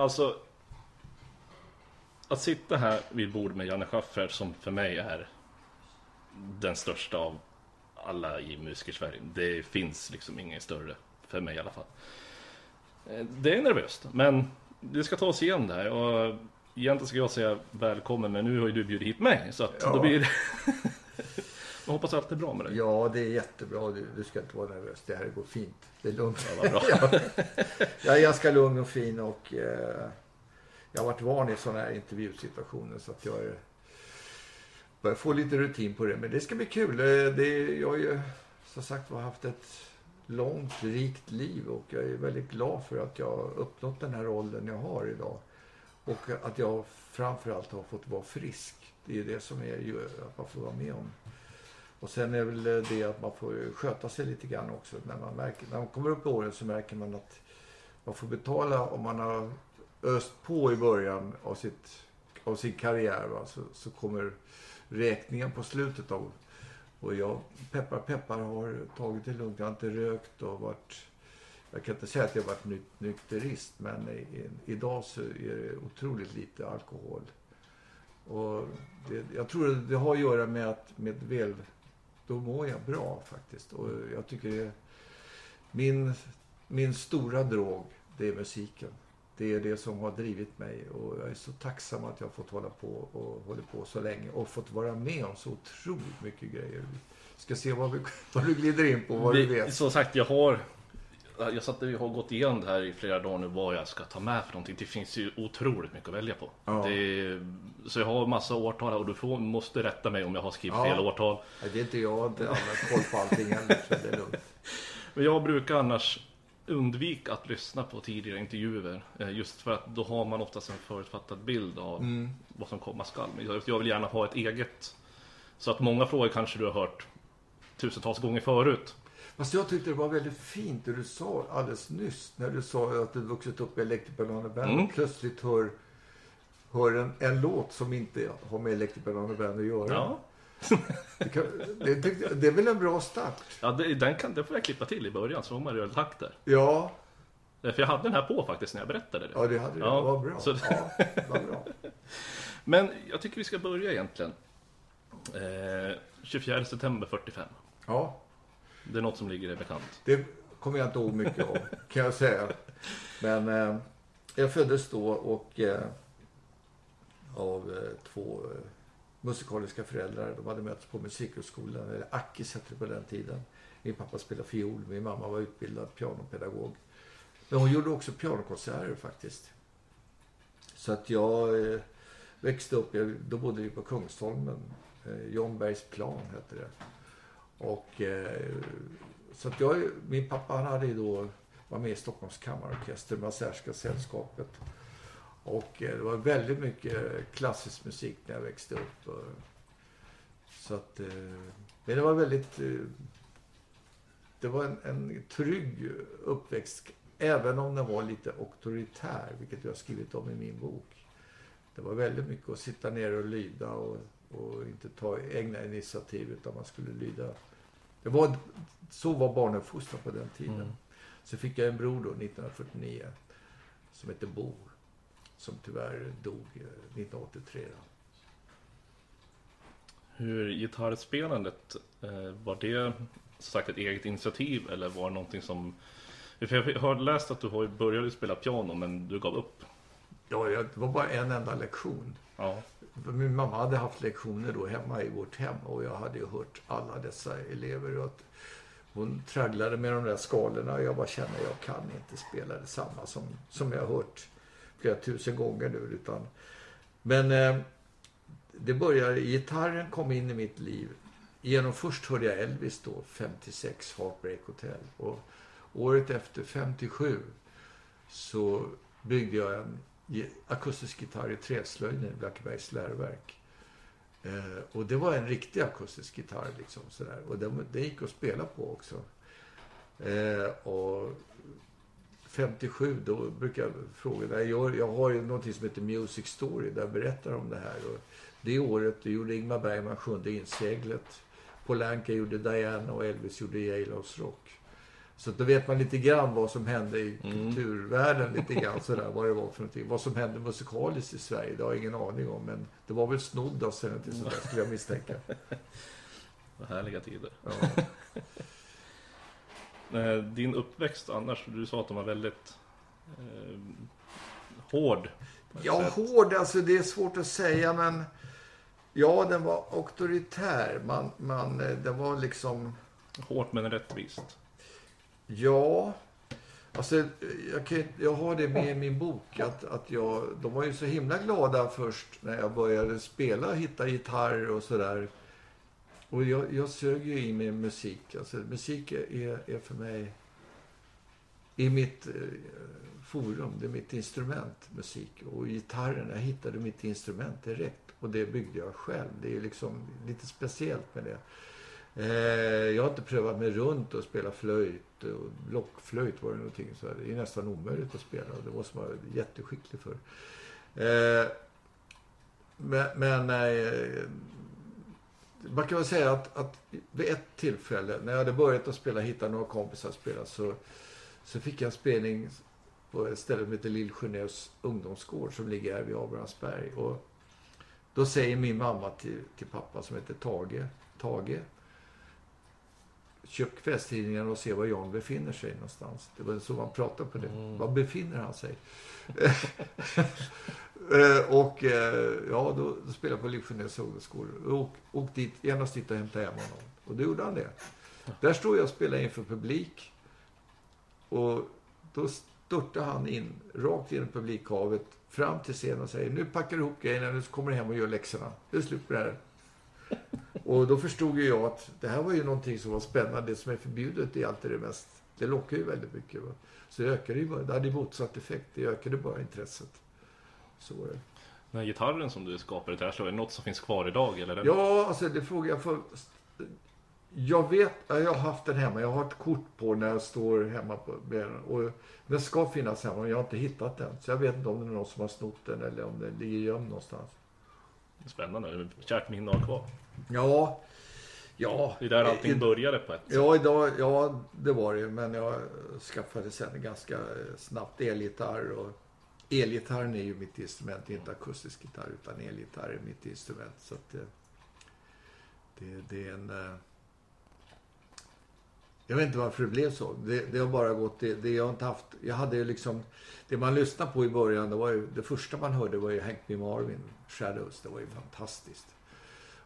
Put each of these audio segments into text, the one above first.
Alltså. Att sitta här vid bord med Janne Schaffer som för mig är den största av alla i Musikersverige. Det finns liksom ingen större. För mig i alla fall. Eh, Det är nervöst, men det ska ta oss igenom det här. Och egentligen ska jag säga välkommen, men nu har ju du bjudit hit mig. Så att Ja. då blir det... Jag hoppas allt är bra med dig. Ja, det är jättebra. Du, du ska inte vara nervös. Det här går fint. Det är lugnt. Ja, bra. ja. Jag är ganska lugn och fin och eh, jag har varit van i sådana här intervjusituationer så att jag är, börjar få lite rutin på det. Men det ska bli kul. Eh, Det, jag har ju som sagt var haft ett långt, rikt liv och jag är väldigt glad för att jag har uppnått den här rollen jag har idag. Och att jag framförallt har fått vara frisk. Det är ju det som är att man får vara med om. Och sen är väl eh, det att man får sköta sig lite grann också. När man, märker, när man kommer upp i åren så märker man att man får betala om man har öst på i början av, sitt, av sin karriär. Va? Så, så kommer räkningen på slutet av... Och jag, peppar peppar, har tagit det lugnt. Jag har inte rökt och varit... Jag kan inte säga att jag har varit ny, nykterist men i, i, idag så är det otroligt lite alkohol. Och det, jag tror det har att göra med att med väl, då mår jag bra faktiskt. Och jag tycker det, min, min stora drog, det är musiken. Det är det som har drivit mig och jag är så tacksam att jag har fått hålla på och hållit på så länge och fått vara med om så otroligt mycket grejer. Vi ska se vad, vi, vad du glider in på, vad du Vi, vet. som sagt, jag har jag satt och har gått igenom det här i flera dagar nu vad jag ska ta med för någonting. Det finns ju otroligt mycket att välja på. Ja. Är, så jag har massa årtal här och du får, måste rätta mig om jag har skrivit Ja. fel årtal. Det är inte jag, jag har inte koll på allting heller så det är lugnt. Men jag brukar annars undvika att lyssna på tidigare intervjuer. eh, Just för att då har man oftast en förutfattad bild av Mm. vad som komma skall. Men jag vill gärna ha ett eget. Så att många frågor kanske du har hört tusentals gånger förut. Fast jag tyckte det var väldigt fint det du sa alldeles nyss. När du sa att du vuxit upp i Electric Banana Band Mm. och plötsligt hör, hör en, en låt som inte har med Electric Banana Band att göra. Ja, Det, kan, det, jag- det är väl en bra start? ja det, den kan, det får jag klippa till i början så får man göra takter. Ja, För jag hade den här på faktiskt när jag berättade det. ja det hade du. Ja, det var bra. så- Ja, det var bra. Men jag tycker vi ska börja egentligen. Eh, 24 september 45. Ja, det är något som ligger dig bekant. det kommer jag inte ihåg mycket om, kan jag säga. Men eh, jag föddes då och eh, av eh, två eh, musikaliska föräldrar. De hade mötts på musikhögskolan, eller Akis hette det på den tiden. Min pappa spelade fiol, min mamma var utbildad pianopedagog. Men hon gjorde också pianokonserter faktiskt. Så att jag eh, växte upp, jag, då bodde vi på Kungsholmen. Eh, John Bergs plan hette det. Och eh, så att jag, min pappa han hade ju då, var med i Stockholms kammarorkester, Mazerska sällskapet. Och eh, det var väldigt mycket klassisk musik när jag växte upp. Och, så att, eh, men det var väldigt, eh, det var en, en trygg uppväxt. Även om den var lite auktoritär, vilket jag har skrivit om i min bok. Det var väldigt mycket att sitta ner och lyda och, och inte ta egna initiativ utan man skulle lyda. Det var, så var barnuppfostran på den tiden. Mm. Så fick jag en bror då 1949 som hette Bo. Som tyvärr dog eh, 1983. Då. Hur gitarrspelandet, eh, var det som sagt ett eget initiativ eller var det någonting som... För jag har läst att du har började spela piano men du gav upp. Ja, det var bara en enda lektion. Ja. Min mamma hade haft lektioner då hemma i vårt hem och jag hade hört alla dessa elever. Och att hon tragglade med de där skalorna och jag bara kände att jag kan inte spela detsamma som, som jag har hört flera tusen gånger nu. Utan, men eh, det började, gitarren kom in i mitt liv. Genom först hörde jag Elvis då, 56, Heartbreak Hotel. Och året efter, 57, så byggde jag en akustisk gitarr i träslöjden i Blackebergs läroverk. Eh, och det var en riktig akustisk gitarr liksom sådär. Och den, den gick att spela på också. Eh, och 57 då brukar jag fråga, jag, jag har ju någonting som heter Music Story där jag berättar om det här. Och det året då gjorde Ingmar Bergman sjunde inseglet. Polanka gjorde Diana och Elvis gjorde Jailhouse Rock. Så då vet man lite grann vad som hände i kulturvärlden, lite grann sådär, vad det var för någonting. Vad som hände musikaliskt i Sverige, det har jag ingen aning om. Men det var väl snodd av sig till sådär, skulle jag misstänka. Vad härliga tider. Ja. Eh, Din uppväxt annars, du sa att de var väldigt eh, hård. Ja, sätt. hård, alltså det är svårt att säga men ja, den var auktoritär. Man, man, eh, den var liksom, Hårt men rättvist ja, alltså jag, kan, jag har det med i min bok att, att jag, de var ju så himla glada först när jag började spela, hitta gitarr och sådär. Och jag, jag sög ju i mig musik. Alltså musik är, är för mig, i mitt eh, forum, det är mitt instrument, musik. Och gitarren, jag hittade mitt instrument direkt. Och det byggde jag själv. Det är liksom lite speciellt med det. Eh, jag har inte prövat mig runt och spela flöjt. Och blockflöjt var det någonting. Så det är nästan omöjligt att spela. Det måste man vara jätteskicklig för. Eh, men men eh, man kan väl säga att, att vid ett tillfälle när jag hade börjat att spela, hitta några kompisar att spela, så, så fick jag en spelning på ett ställe som heter Lill ungdomsgård som ligger här vid Abrahamsberg. Och då säger min mamma till, till pappa som heter Tage, Tage, köp kvällstidningen och se var Jan befinner sig någonstans. Det var så man pratade på det. Mm. Var befinner han sig? Eh, och eh, ja, då, då spelade jag på Genèves ungdomsgård. Och åkte dit, genast dit och hämtade hem honom. Och då gjorde han det. Där stod jag och spelade inför publik. Och då störtade han in, rakt i publikhavet, fram till scenen och säger nu packar du ihop grejerna, nu kommer du hem och gör läxorna. Det är slut på det här. Och då förstod ju jag att det här var ju någonting som var spännande. Det som är förbjudet är alltid det mest, det lockar ju väldigt mycket. Va? Så det ökade ju bara, det hade motsatt effekt. Det ökade bara intresset. Så var det. Den här gitarren som du skapade till slår, är det något som finns kvar idag? Eller? Ja, alltså det frågar jag för... Jag vet, ja, jag har haft den hemma. Jag har ett kort på när jag står hemma på den. Och den ska finnas hemma, men jag har inte hittat den. Så jag vet inte om det är någon som har snott den eller om den ligger gömd någonstans. Spännande, kärt minne att ha kvar. Ja, ja. Det är där allting i- började på ett sätt. Ja, idag, ja, det var det. Men jag skaffade sen ganska snabbt elgitarr. Och elgitarren är ju mitt instrument, inte akustisk gitarr. Utan elgitarr är mitt instrument. Så att det, det, det är en... Jag vet inte varför det blev så. Det, det har bara gått... Det, det jag har inte haft... Jag hade ju liksom... Det man lyssnade på i början, det var ju... Det första man hörde var ju Hank B. Marvin, Shadows. Det var ju fantastiskt.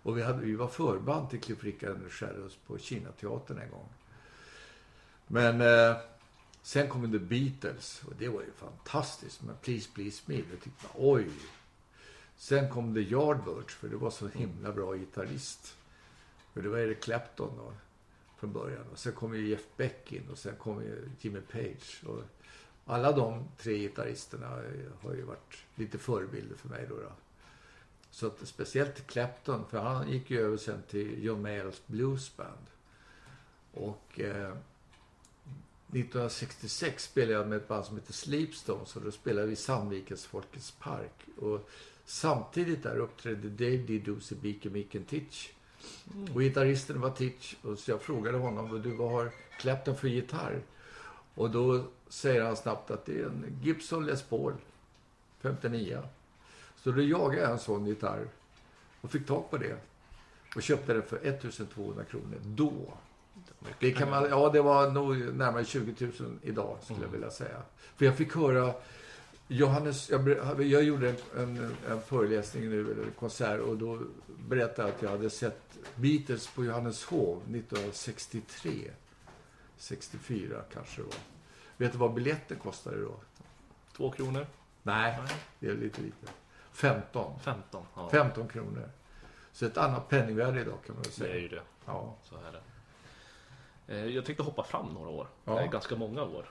Och vi, hade, vi var förband till Cliff Richard och Shadows på Kinateatern en gång. Men eh, sen kom The Beatles och det var ju fantastiskt. Men Please Please Me, det tyckte man oj. Sen kom The Yardbirds för det var så himla bra gitarrist. För det var Eric Clapton då, från början. Och sen kom ju Jeff Beck in och sen kom ju Jimmy Page. Och alla de tre gitarristerna har ju varit lite förebilder för mig då. då. Så att speciellt Clapton, för han gick ju över sen till John Mayalls Blues Band. Och eh, 1966 spelade jag med ett band som heter Sleepstones och då spelade vi i Sandvikens Folkets Park. Och samtidigt där uppträdde Dave Didusi, Beaker Micken Titch. Och gitarristen var Titch. Och så jag frågade honom, du vad har Clapton för gitarr? Och då säger han snabbt att det är en Gibson Les Paul 59. Så då jagade jag en sån gitarr och fick tag på det. Och köpte den för 1200 kronor då. Det kan man, ja, det var nog närmare 20 000 idag skulle jag vilja säga. För jag fick höra Johannes, jag, jag gjorde en, en, en föreläsning nu, eller konsert, och då berättade jag att jag hade sett Beatles på Johanneshov 1963. 64 kanske det var. Vet du vad biljetten kostade då? Två kronor? Nej, Nej. det är lite lite. 15. 15? Ja, 15 kronor. Så ett annat penningvärde idag kan man väl det är säga. ju det. Ja. Så är det. Eh, Jag tänkte hoppa fram några år. Ja. Eh, Ganska många år.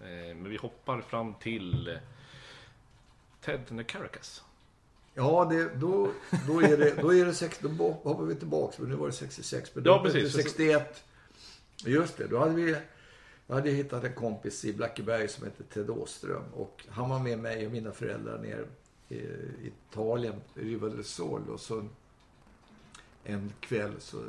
Eh, Men vi hoppar fram till Ted Caracas. Ja, det, då, då, är det, då är det sex, då hoppar vi tillbaks, men nu var det 66. Men Ja, då- precis. 61. Just det, då hade vi, jag hade hittat en kompis i Blackeberg som hette Ted Åström. Och han var med mig och mina föräldrar ner i Italien, Riva del Sol. Och så en kväll så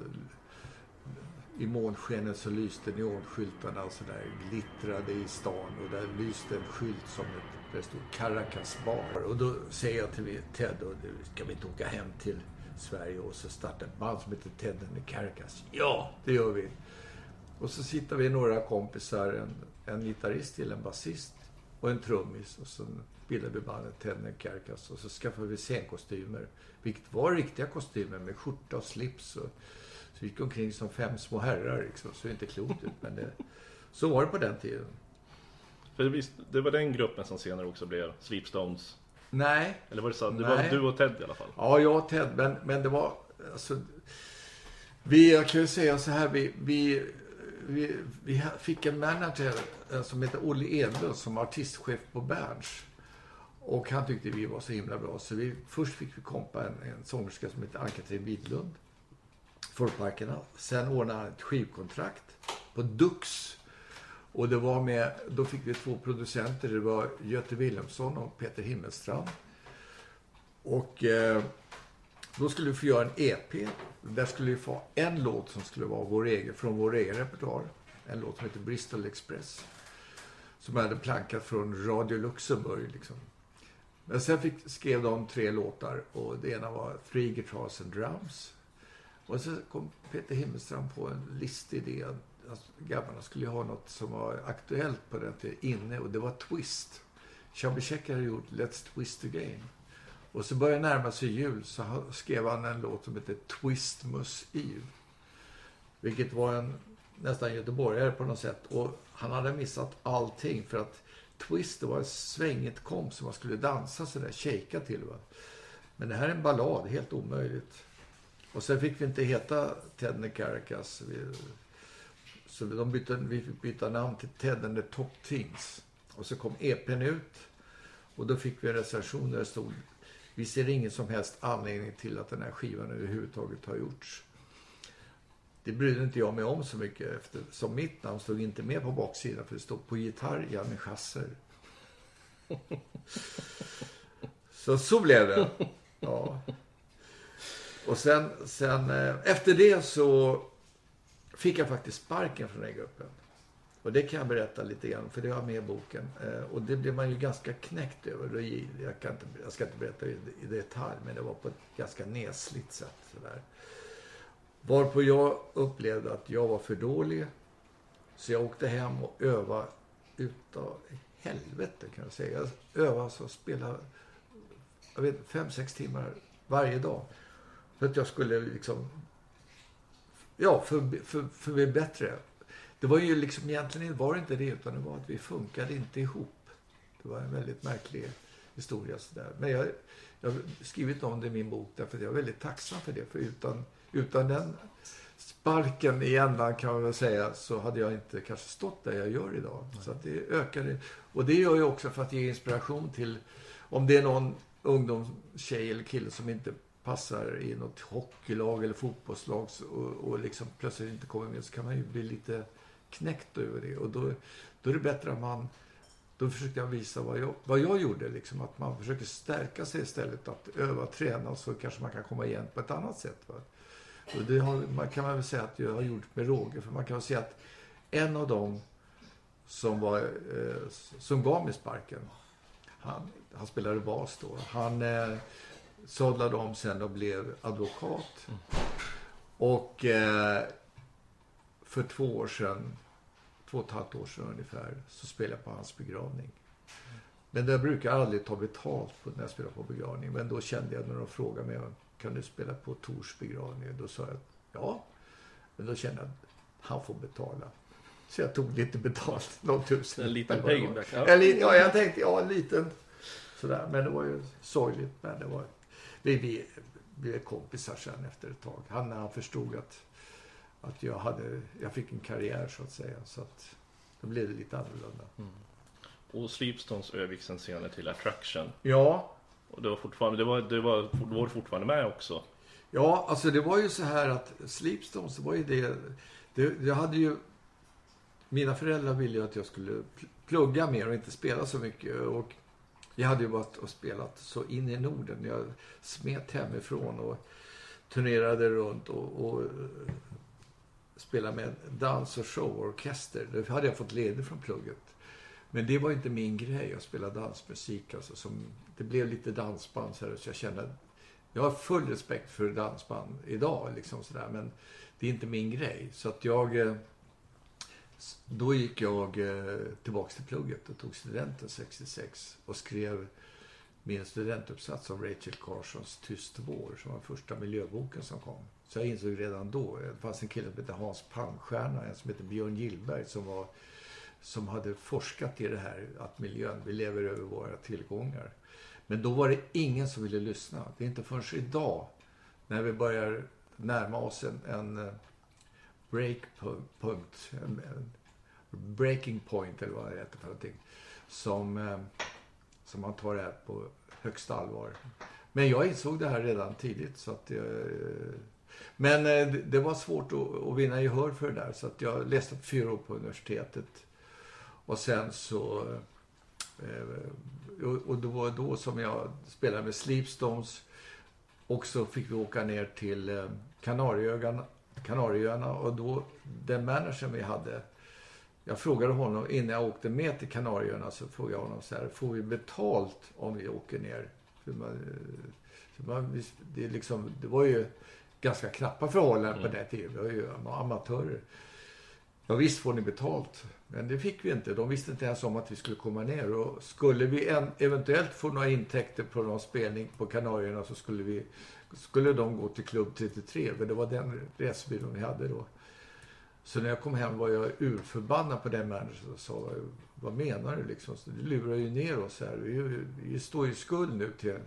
i månskenet så lyste neonskyltarna och sådär glittrade i stan och där lyste en skylt som ett, där det stod Caracas bar. Och då säger jag till Ted, och, ska vi inte åka hem till Sverige och så starta ett band som heter Ted and the Caracas? Ja, det gör vi. Och så sitter vi några kompisar, en, en gitarrist till, en basist och en trummis. Och så bildade vi bandet Ted and the Caracas och så skaffade vi scenkostymer. Vilket var riktiga kostymer med skjorta och slips. Och, så vi gick omkring som fem små herrar liksom. Så inte klokt ut. Men det, så var det på den tiden. För det, visst, det var den gruppen som senare också blev Sleepstones. Nej. Eller var det så? Det Nej. var du och Ted i alla fall. Ja, jag och Ted. Men, men det var... Alltså, vi, jag kan ju säga så här. Vi, vi, vi, vi fick en manager eh, som heter Olle Edlund som var artistchef på Berns. Och han tyckte vi var så himla bra. Så vi, först fick vi kompa en, en sångerska som heter Ann-Katrin Widlund. Folkparkerna. Sen ordnade han ett skivkontrakt på Dux. Och det var med, då fick vi två producenter. Det var Göte Wilhelmsson och Peter Himmelstrand. Och eh, då skulle vi få göra en EP. Där skulle vi få en låt som skulle vara vår egen, från vår egen repertoar. En låt som heter Bristol Express. Som jag hade plankat från Radio Luxemburg. Liksom. Men sen fick, skrev de tre låtar och det ena var Three Guitars and Drums. Och så kom Peter Himmelstrand på en listig idé. Alltså, grabbarna skulle ju ha något som var aktuellt på den tiden, inne och det var Twist. Chubby Checker hade gjort Let's Twist the Game. Och så började närma sig jul så skrev han en låt som hette Twistmus Eve. Vilket var en nästan göteborgare på något sätt. Och han hade missat allting för att Twist det var ett svängigt komp som man skulle dansa sådär, shaka till. Va? Men det här är en ballad, helt omöjligt. Och sen fick vi inte heta Ted and så de bytte, vi fick byta namn till Ted and the Top Things. Och så kom EPn ut. Och då fick vi en recension där det stod Vi ser ingen som helst anledning till att den här skivan överhuvudtaget har gjorts. Det brydde inte jag mig om så mycket eftersom mitt namn stod inte med på baksidan för det stod på gitarr Janne Schasser. Så så blev det. Ja. Och sen, sen eh, efter det så fick jag faktiskt sparken från den gruppen. Och det kan jag berätta lite grann, för det har jag med i boken. Eh, och det blev man ju ganska knäckt över. Jag, kan inte, jag ska inte berätta i, i detalj, men det var på ett ganska nesligt sätt. Sådär. Varpå jag upplevde att jag var för dålig. Så jag åkte hem och övade utav helvete kan jag säga. Jag övade alltså och spelade jag vet, fem, sex timmar varje dag. För att jag skulle liksom... Ja, för, för, för att bli bättre. Det var ju liksom egentligen var det inte det utan det var att vi funkade inte ihop. Det var en väldigt märklig historia sådär. Men jag, jag har skrivit om det i min bok därför att jag är väldigt tacksam för det. För utan, utan den sparken i ändan kan man väl säga så hade jag inte kanske stått där jag gör idag. Så att det ökade. Och det gör jag också för att ge inspiration till om det är någon ungdomstjej eller kille som inte passar i något hockeylag eller fotbollslag och, och liksom plötsligt inte kommer med så kan man ju bli lite knäckt över det. Och då, då är det bättre att man då försökte jag visa vad jag, vad jag gjorde. Liksom, att man försöker stärka sig istället. Att öva och träna så kanske man kan komma igen på ett annat sätt. Va? Och det har, man kan man väl säga att jag har gjort med råge. För man kan väl säga att en av dem som, var, eh, som gav mig sparken. Han, han spelade bas då. Han eh, sadlade om sen och blev advokat. Och eh, för två år sedan, två och ett halvt år sedan ungefär, så spelade jag på hans begravning. Men jag brukar aldrig ta betalt på, när jag spelar på begravning. Men då kände jag när de frågade mig, kan du spela på Tors begravning? Då sa jag, ja. Men då kände jag att han får betala. Så jag tog lite betalt, någon tusen. En liten payback. Ja. ja, jag tänkte, ja, en liten. Sådär. Men det var ju sorgligt. Men det var, vi, blev kompisar sen efter ett tag. Han, när han förstod att, att jag, hade, jag fick en karriär så att säga. Så att då blev det lite annorlunda. Och Sleepstones övergick sen senare till Attraction. Ja, Och det var fortfarande, det var, det var, då var fortfarande med också. Ja, alltså det var ju så här att Sleepstones var ju det, det... Jag hade ju... Mina föräldrar ville ju att jag skulle pl- plugga mer och inte spela så mycket. Och jag hade ju varit och spelat så in i Norden. Jag smet hemifrån och turnerade runt och, och eh, spelade med dans och showorkester. Det hade jag fått ledigt från plugget. Men det var inte min grej att spela dansmusik. Alltså, som, det blev lite dansband så, här, så jag kände att jag har full respekt för dansband idag. Liksom, så där, men det är inte min grej. Så att jag... Eh, då gick jag eh, tillbaks till plugget och tog studenten 66 och skrev min studentuppsats om Rachel Carsons Tyst vår som var första miljöboken som kom. Så jag insåg redan då, eh, det fanns en kille som hette Hans Palmstierna, en som hette Björn Gillberg som var som hade forskat i det här att miljön, vi lever över våra tillgångar. Men då var det ingen som ville lyssna. Det är inte förrän idag när vi börjar närma oss en, en eh, breakpunkt, breaking point eller vad det heter för någonting, som, eh, som man tar det här på högsta allvar. Men jag insåg det här redan tidigt så att jag, men eh, det- var svårt att, vinna gehör för det där så att jag läste fyra år på universitetet. Och sen så... Och det var då som jag spelade med Sleepstones. Och så fick vi åka ner till Kanarieöarna, Kanarieöarna och då, den managern vi hade, jag frågade honom innan jag åkte med till Kanarieöarna så frågade jag honom så här, får vi betalt om vi åker ner? För man, för man, det, liksom, det var ju ganska knappa förhållanden på den tiden. Vi var ju amatörer. Ja, visst får ni betalt. Men det fick vi inte. De visste inte ens om att vi skulle komma ner. Och skulle vi en, eventuellt få några intäkter på någon spelning på Kanarierna så skulle, vi, skulle de gå till klubb 33. För det var den resebyrån vi hade då. Så när jag kom hem var jag urförbannad på den människan och sa vad menar du liksom? Du lurar ju ner oss här. Vi, vi står ju i skuld nu till,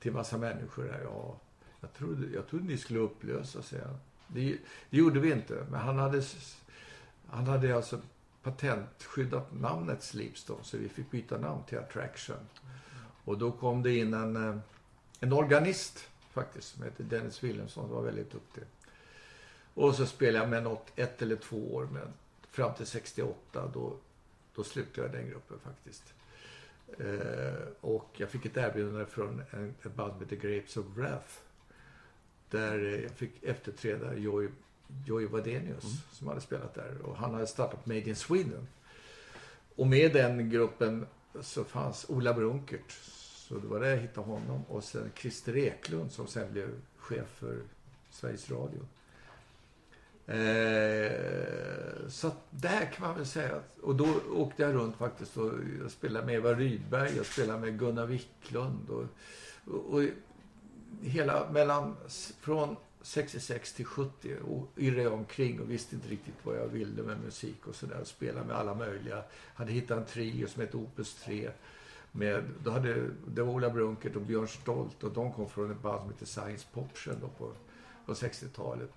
till massa människor här. Ja, jag trodde, jag trodde ni skulle upplösa sig. Det, det gjorde vi inte. Men han hade, han hade alltså patentskyddat namnet Sleepstone så vi fick byta namn till Attraction. Och då kom det in en, eh, en organist faktiskt som heter Dennis Wilhelmsson som var väldigt duktig. Och så spelade jag med något ett eller två år men fram till 68 då, då slutade jag den gruppen faktiskt. Eh, och jag fick ett erbjudande från en, ett band som heter Grapes of Wrath. Där jag fick efterträda Joy, Joy Wadenius Mm. som hade spelat där. Och han hade startat Made in Sweden. Och med den gruppen så fanns Ola Brunkert. Så det var där jag hittade honom. Och sen Christer Eklund som sen blev chef för Sveriges Radio. Eh, så att där kan man väl säga. att- Och då åkte jag runt faktiskt och jag spelade med Eva Rydberg, jag spelade med Gunnar Wiklund och, och, och hela mellan från 66 till 70 och irrade jag omkring och visste inte riktigt vad jag ville med musik och sådär. Spelade med alla möjliga. Hade hittat en trio som hette Opus 3. Med, då hade, det var Ola Brunkert och Björn Stolt och de kom från ett band som hette Science Poption då på, på 60-talet.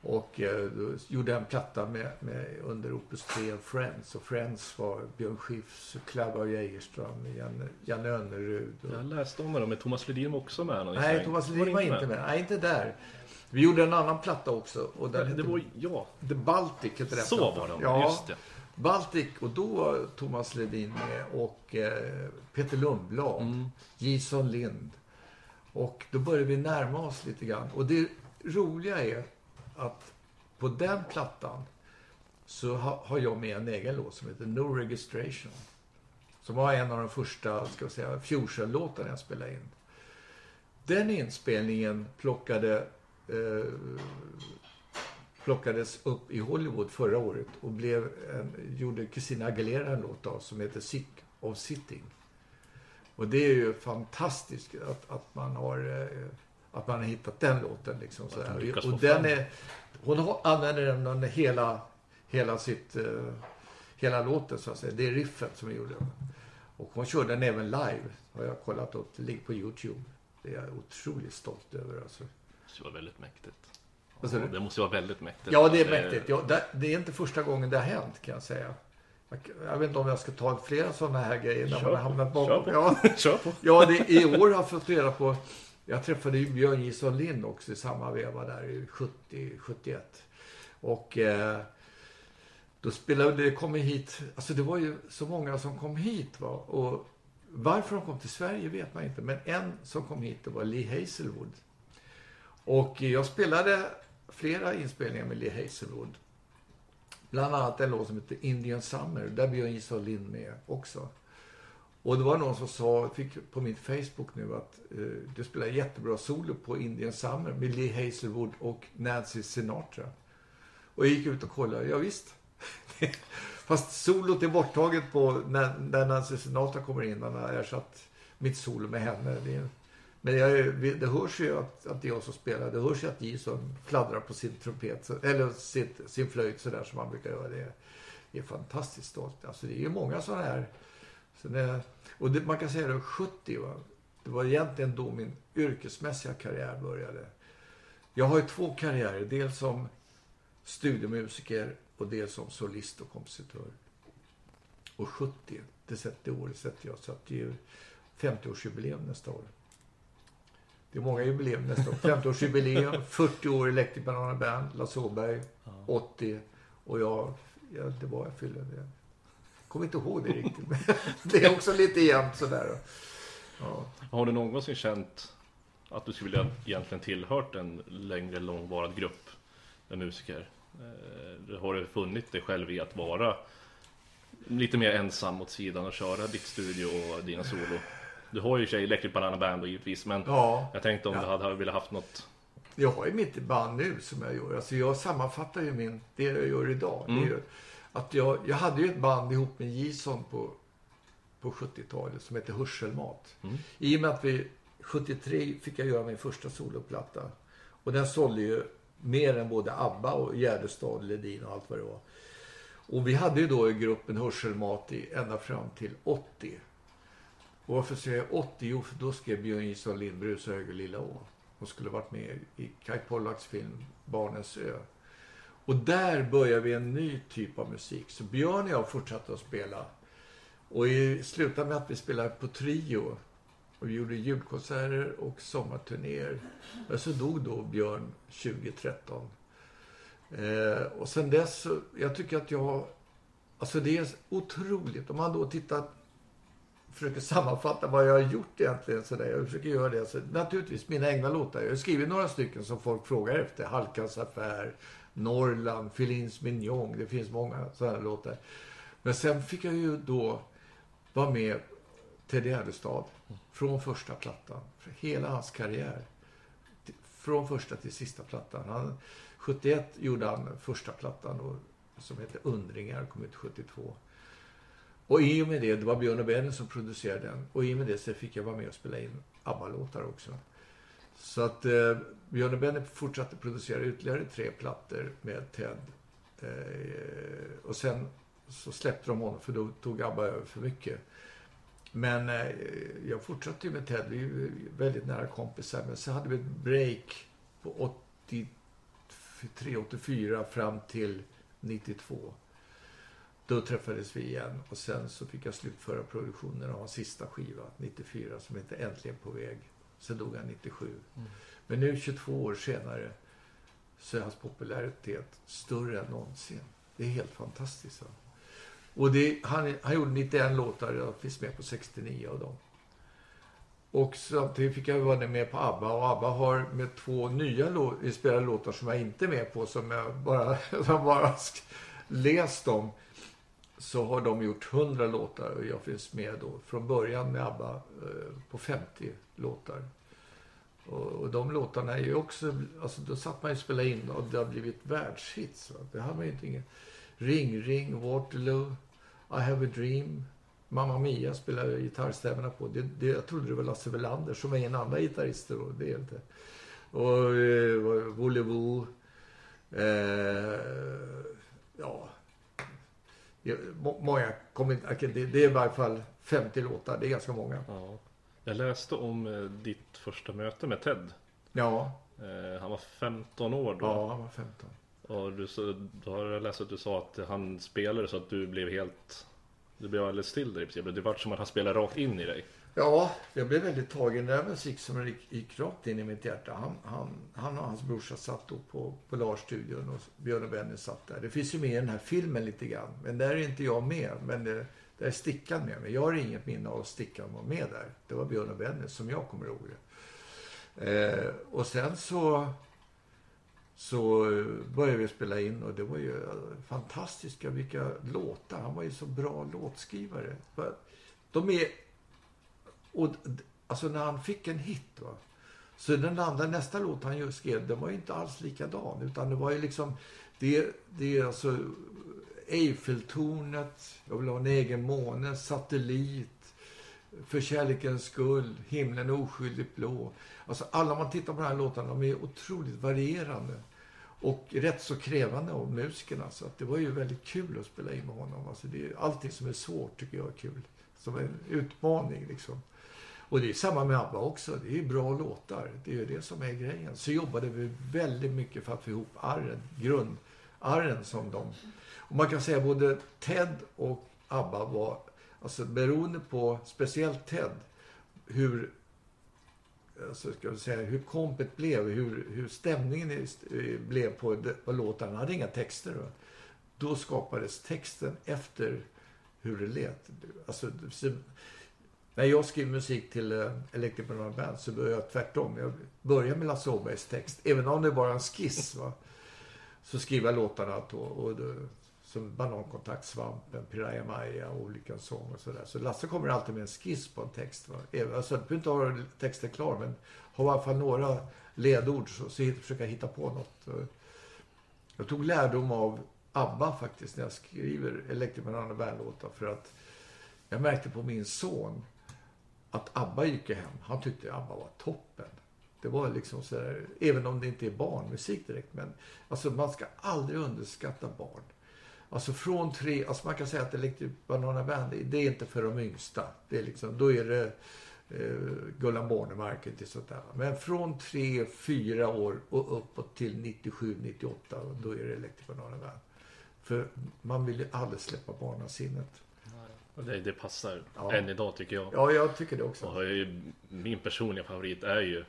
Och eh, gjorde en platta med, med, under Opus 3 och Friends. Och Friends var Björn Skifs, Klabbe Geijerström, Janne, Janne Önnerud. Och, Jag läste om det, men Thomas Ledin var också med. någon Nej. Thomas Ledin var inte med. Nej, inte där. Vi gjorde en annan platta också. Och Det, det hette var, ja, The Baltic hette den så plattan. var de. Ja, Just det. Baltic. Och då var Thomas Ledin med och eh, Peter Lundblad. Mm. Jason Lind. Och då började vi närma oss lite grann. Och det roliga är att på den plattan så ha, har jag med en egen låt som heter No Registration. Som var en av de första, ska vi säga, Fusion-låtarna jag spelade in. Den inspelningen plockade, eh, plockades upp i Hollywood förra året och blev en, gjorde Christina Aguilera en låt av som heter Sick of Sitting. Och det är ju fantastiskt att, att man har eh, att man har hittat den låten. Liksom, så Och få den är, hon använder den hela, hela sitt, eh, hela låten så att säga. Det är riffet som vi gjorde. Och hon körde den även live. Har jag kollat upp. Det ligger på Youtube. Det är jag otroligt stolt över alltså. Det vara väldigt mäktigt. Ja, det måste vara väldigt mäktigt. Ja, det är mäktigt. Ja, det, det är inte första gången det har hänt kan jag säga. Jag, vet inte om jag ska ta flera sådana här grejer när Kör man hamnat Kör bakom. på. Ja, Kör på. Ja, det, i år har jag fått reda på... Jag träffade ju Björn Jison Lind också i samma veva där i 70, 71. Och eh, då spelade det, kom hit, alltså det var ju så många som kom hit va. Och varför de kom till Sverige vet man inte. Men en som kom hit det var Lee Hazelwood. Och jag spelade flera inspelningar med Lee Hazelwood. Bland annat en låt som heter Indian Summer. Där Björn Isol Lind med också. Och det var någon som sa, fick på min Facebook nu att eh, du spelar jättebra solo på Indian Summer med Lee Hazelwood och Nancy Sinatra. Och jag gick ut och kollade, ja, visst. Fast solot är borttaget på när, när Nancy Sinatra kommer in. Han har ersatt mitt solo med henne. Det, men jag, det hörs ju att, att det är jag som spelar. Det hörs ju att Jason fladdrar på sin trumpet, eller sitt, sin flöjt sådär som man brukar göra. Det, det är fantastiskt stolt. Alltså det är ju många sådana här. Så det, och det, man kan säga att 70 va. Det var egentligen då min yrkesmässiga karriär började. Jag har ju två karriärer. Dels som studiemusiker och dels som solist och kompositör. Och 70, det, sätter, året sätter jag. Så att det är ju 50-årsjubileum nästa år. Det är många jubileum nästa år. 50-årsjubileum, 40 år Electric Banana Band, Lasse Åberg, 80. Och jag, ja, det var jag fyllde. Jag kommer inte ihåg det riktigt. Men det är också lite jämnt sådär. Ja. Har du någonsin känt att du skulle vilja egentligen tillhört en längre långvarig grupp med musiker? Eh, har du funnit dig själv i att vara lite mer ensam åt sidan och köra ditt studio och dina solo? Du har ju sig Electric Banana Band då givetvis, men ja, jag tänkte om ja. du hade velat haft något jag har ju mitt band nu som jag gör. Alltså jag sammanfattar ju min, det jag gör idag. Mm. Det är ju att jag, jag hade ju ett band ihop med Gison på, på 70-talet som hette Hörselmat. Mm. I och med att vi 73 fick jag göra min första soloplatta. Och den sålde ju mer än både ABBA och Gärdestad, Ledin och allt vad det var. Och vi hade ju då i gruppen Hörselmat i, ända fram till 80. Och varför säger jag 80? Jo, för då skrev Björn Israel Lindbrus och Höger Lilla Å. Hon skulle varit med i Kai Pollaks film Barnens ö. Och där började vi en ny typ av musik. Så Björn och jag fortsatte att spela. Och i slutade med att vi spelade på trio. Och vi gjorde julkonserter och sommarturnéer. Men så dog då Björn 2013. Eh, och sen dess, så, jag tycker att jag... Alltså det är otroligt. Om man då tittar försöker sammanfatta vad jag har gjort egentligen. Så där. Jag försöker göra det. Så, naturligtvis mina egna låtar. Jag har skrivit några stycken som folk frågar efter. Halkans affär, Norrland, Filins Mignon. Det finns många sådana låtar. Men sen fick jag ju då vara med Ted Gärdestad från första plattan. För hela hans karriär. Från första till sista plattan. Han, 71 gjorde han första plattan då, som hette Undringar, kom ut 72. Och i och med det, det var Björn och Benny som producerade den. Och i och med det så fick jag vara med och spela in ABBA-låtar också. Så att eh, Björn och Benny fortsatte producera ytterligare tre plattor med Ted. Eh, och sen så släppte de honom för då tog ABBA över för mycket. Men eh, jag fortsatte ju med Ted. Vi är väldigt nära kompisar. Men så hade vi ett break på 83, 84 fram till 92. Då träffades vi igen och sen så fick jag slutföra produktionen av hans sista skiva, 94, som heter Äntligen på väg. Sen dog han 97. Mm. Men nu 22 år senare så är hans popularitet större än någonsin. Det är helt fantastiskt. Va? Och det, han, han gjorde 91 låtar, jag finns med på 69 av dem. Och samtidigt fick jag vara med på ABBA och ABBA har med två nya lå inspelade låtar som jag inte är med på som jag bara, som bara läst om så har de gjort 100 låtar och jag finns med då från början med ABBA eh, på 50 låtar. Och, och, de låtarna är ju också, alltså då satt man ju och spelade in och det har blivit världshits. Va? Det har man ju inte ingen. Ring, ring, Waterloo, I have a dream, Mamma Mia spelar gitarrstämmorna på. Det, det, jag trodde det var Lasse Welander som är en annan gitarrist. då. Det är inte. Och eh, Volevo. Eh, ja, många kommer inte, det är i varje fall 50 låtar, det är ganska många. Ja. Jag läste om eh, ditt första möte med Ted. Ja. Eh, han var 15 år då. Ja, han var 15. Och du, då har jag läst att du sa att han spelade så att du blev helt... Du blev alldeles i princip. Det var som att han spelade rakt in i dig. Ja, jag blev väldigt tagen. Det där var musik som gick, gick rakt in i mitt hjärta. Han, han, han och hans brorsa satt då på, på Lars-studion och Björn och Benny satt där. Det finns ju med i den här filmen lite grann. Men där är inte jag med. Men det, där är Stickan med mig. Jag har inget minne av att Stickan var med där. Det var Björn och Benny som jag kommer ihåg det. Eh, och sen så så började vi spela in och det var ju fantastiska vilka låtar. Han var ju så bra låtskrivare. De är... Och, alltså när han fick en hit va. Så den andra, nästa låt han just skrev, den var ju inte alls likadan. Utan det var ju liksom... Det, det är alltså Eiffeltornet, Jag vill ha en egen måne, Satellit, För kärlekens skull, Himlen är oskyldigt blå. Alltså alla man tittar på de här låtarna, de är otroligt varierande. Och rätt så krävande av musikerna. Så alltså. att det var ju väldigt kul att spela in med honom. Alltså det är, allting som är svårt tycker jag är kul. Som en utmaning liksom. Och det är samma med ABBA också. Det är bra låtar. Det är ju det som är grejen. Så jobbade vi väldigt mycket för att få ihop arren, grundarren som de... Och man kan säga både Ted och ABBA var, alltså beroende på, speciellt Ted, hur alltså, ska vi säga, hur kompet blev, hur, hur stämningen blev på, på låtarna. Han hade inga texter. Då. då skapades texten efter hur det lät. Alltså, när jag skriver musik till eh, uh, Electric Banana Band så börjar jag tvärtom. Jag börjar med Lasse Åbergs text. Även om det bara är en skiss. Va? Så skriver jag låtarna då, och då, som Banankontakt, Svampen, Piraya Maya, och olika sånger och sådär. Så Lasse kommer alltid med en skiss på en text. Va? Alltså, du inte ha texten klar, men ha i alla fall några ledord så, så försöka hitta på något. Jag tog lärdom av ABBA faktiskt när jag skriver Electric Banana Band-låtar för att jag märkte på min son att ABBA gick hem. Han tyckte ABBA var toppen. Det var liksom så där, även om det inte är barnmusik direkt, men alltså man ska aldrig underskatta barn. Alltså från tre, alltså man kan säga att Electric Banana Band, det är inte för de yngsta. Det är liksom, då är det eh, Gullan Bornemark och sånt där. Men från tre, fyra år och uppåt till 97, 98, då är det Electric Banana Band. För man vill ju aldrig släppa barnasinnet. Det, det passar ja. än idag tycker jag. Ja, jag tycker det också. Och min personliga favorit är ju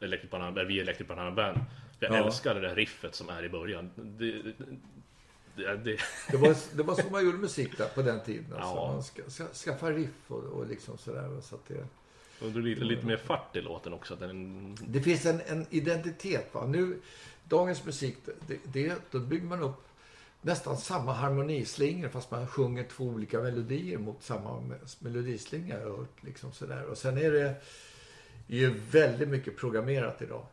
Electric Banana, vi Electric Banana Band. Jag ja. älskar det där riffet som är i början. Det, det, det... det, var, det var så man gjorde musik där på den tiden. Alltså. Ja. Man ska, ska, skaffa riff och, och liksom sådär. Så att det, och det lite, lite mer fart i låten också. Den... Det finns en, en identitet. Va? Nu, dagens musik, det, det, då bygger man upp nästan samma harmonislingor fast man sjunger två olika melodier mot samma melodislinga. Och, liksom sådär. och sen är det ju väldigt mycket programmerat idag.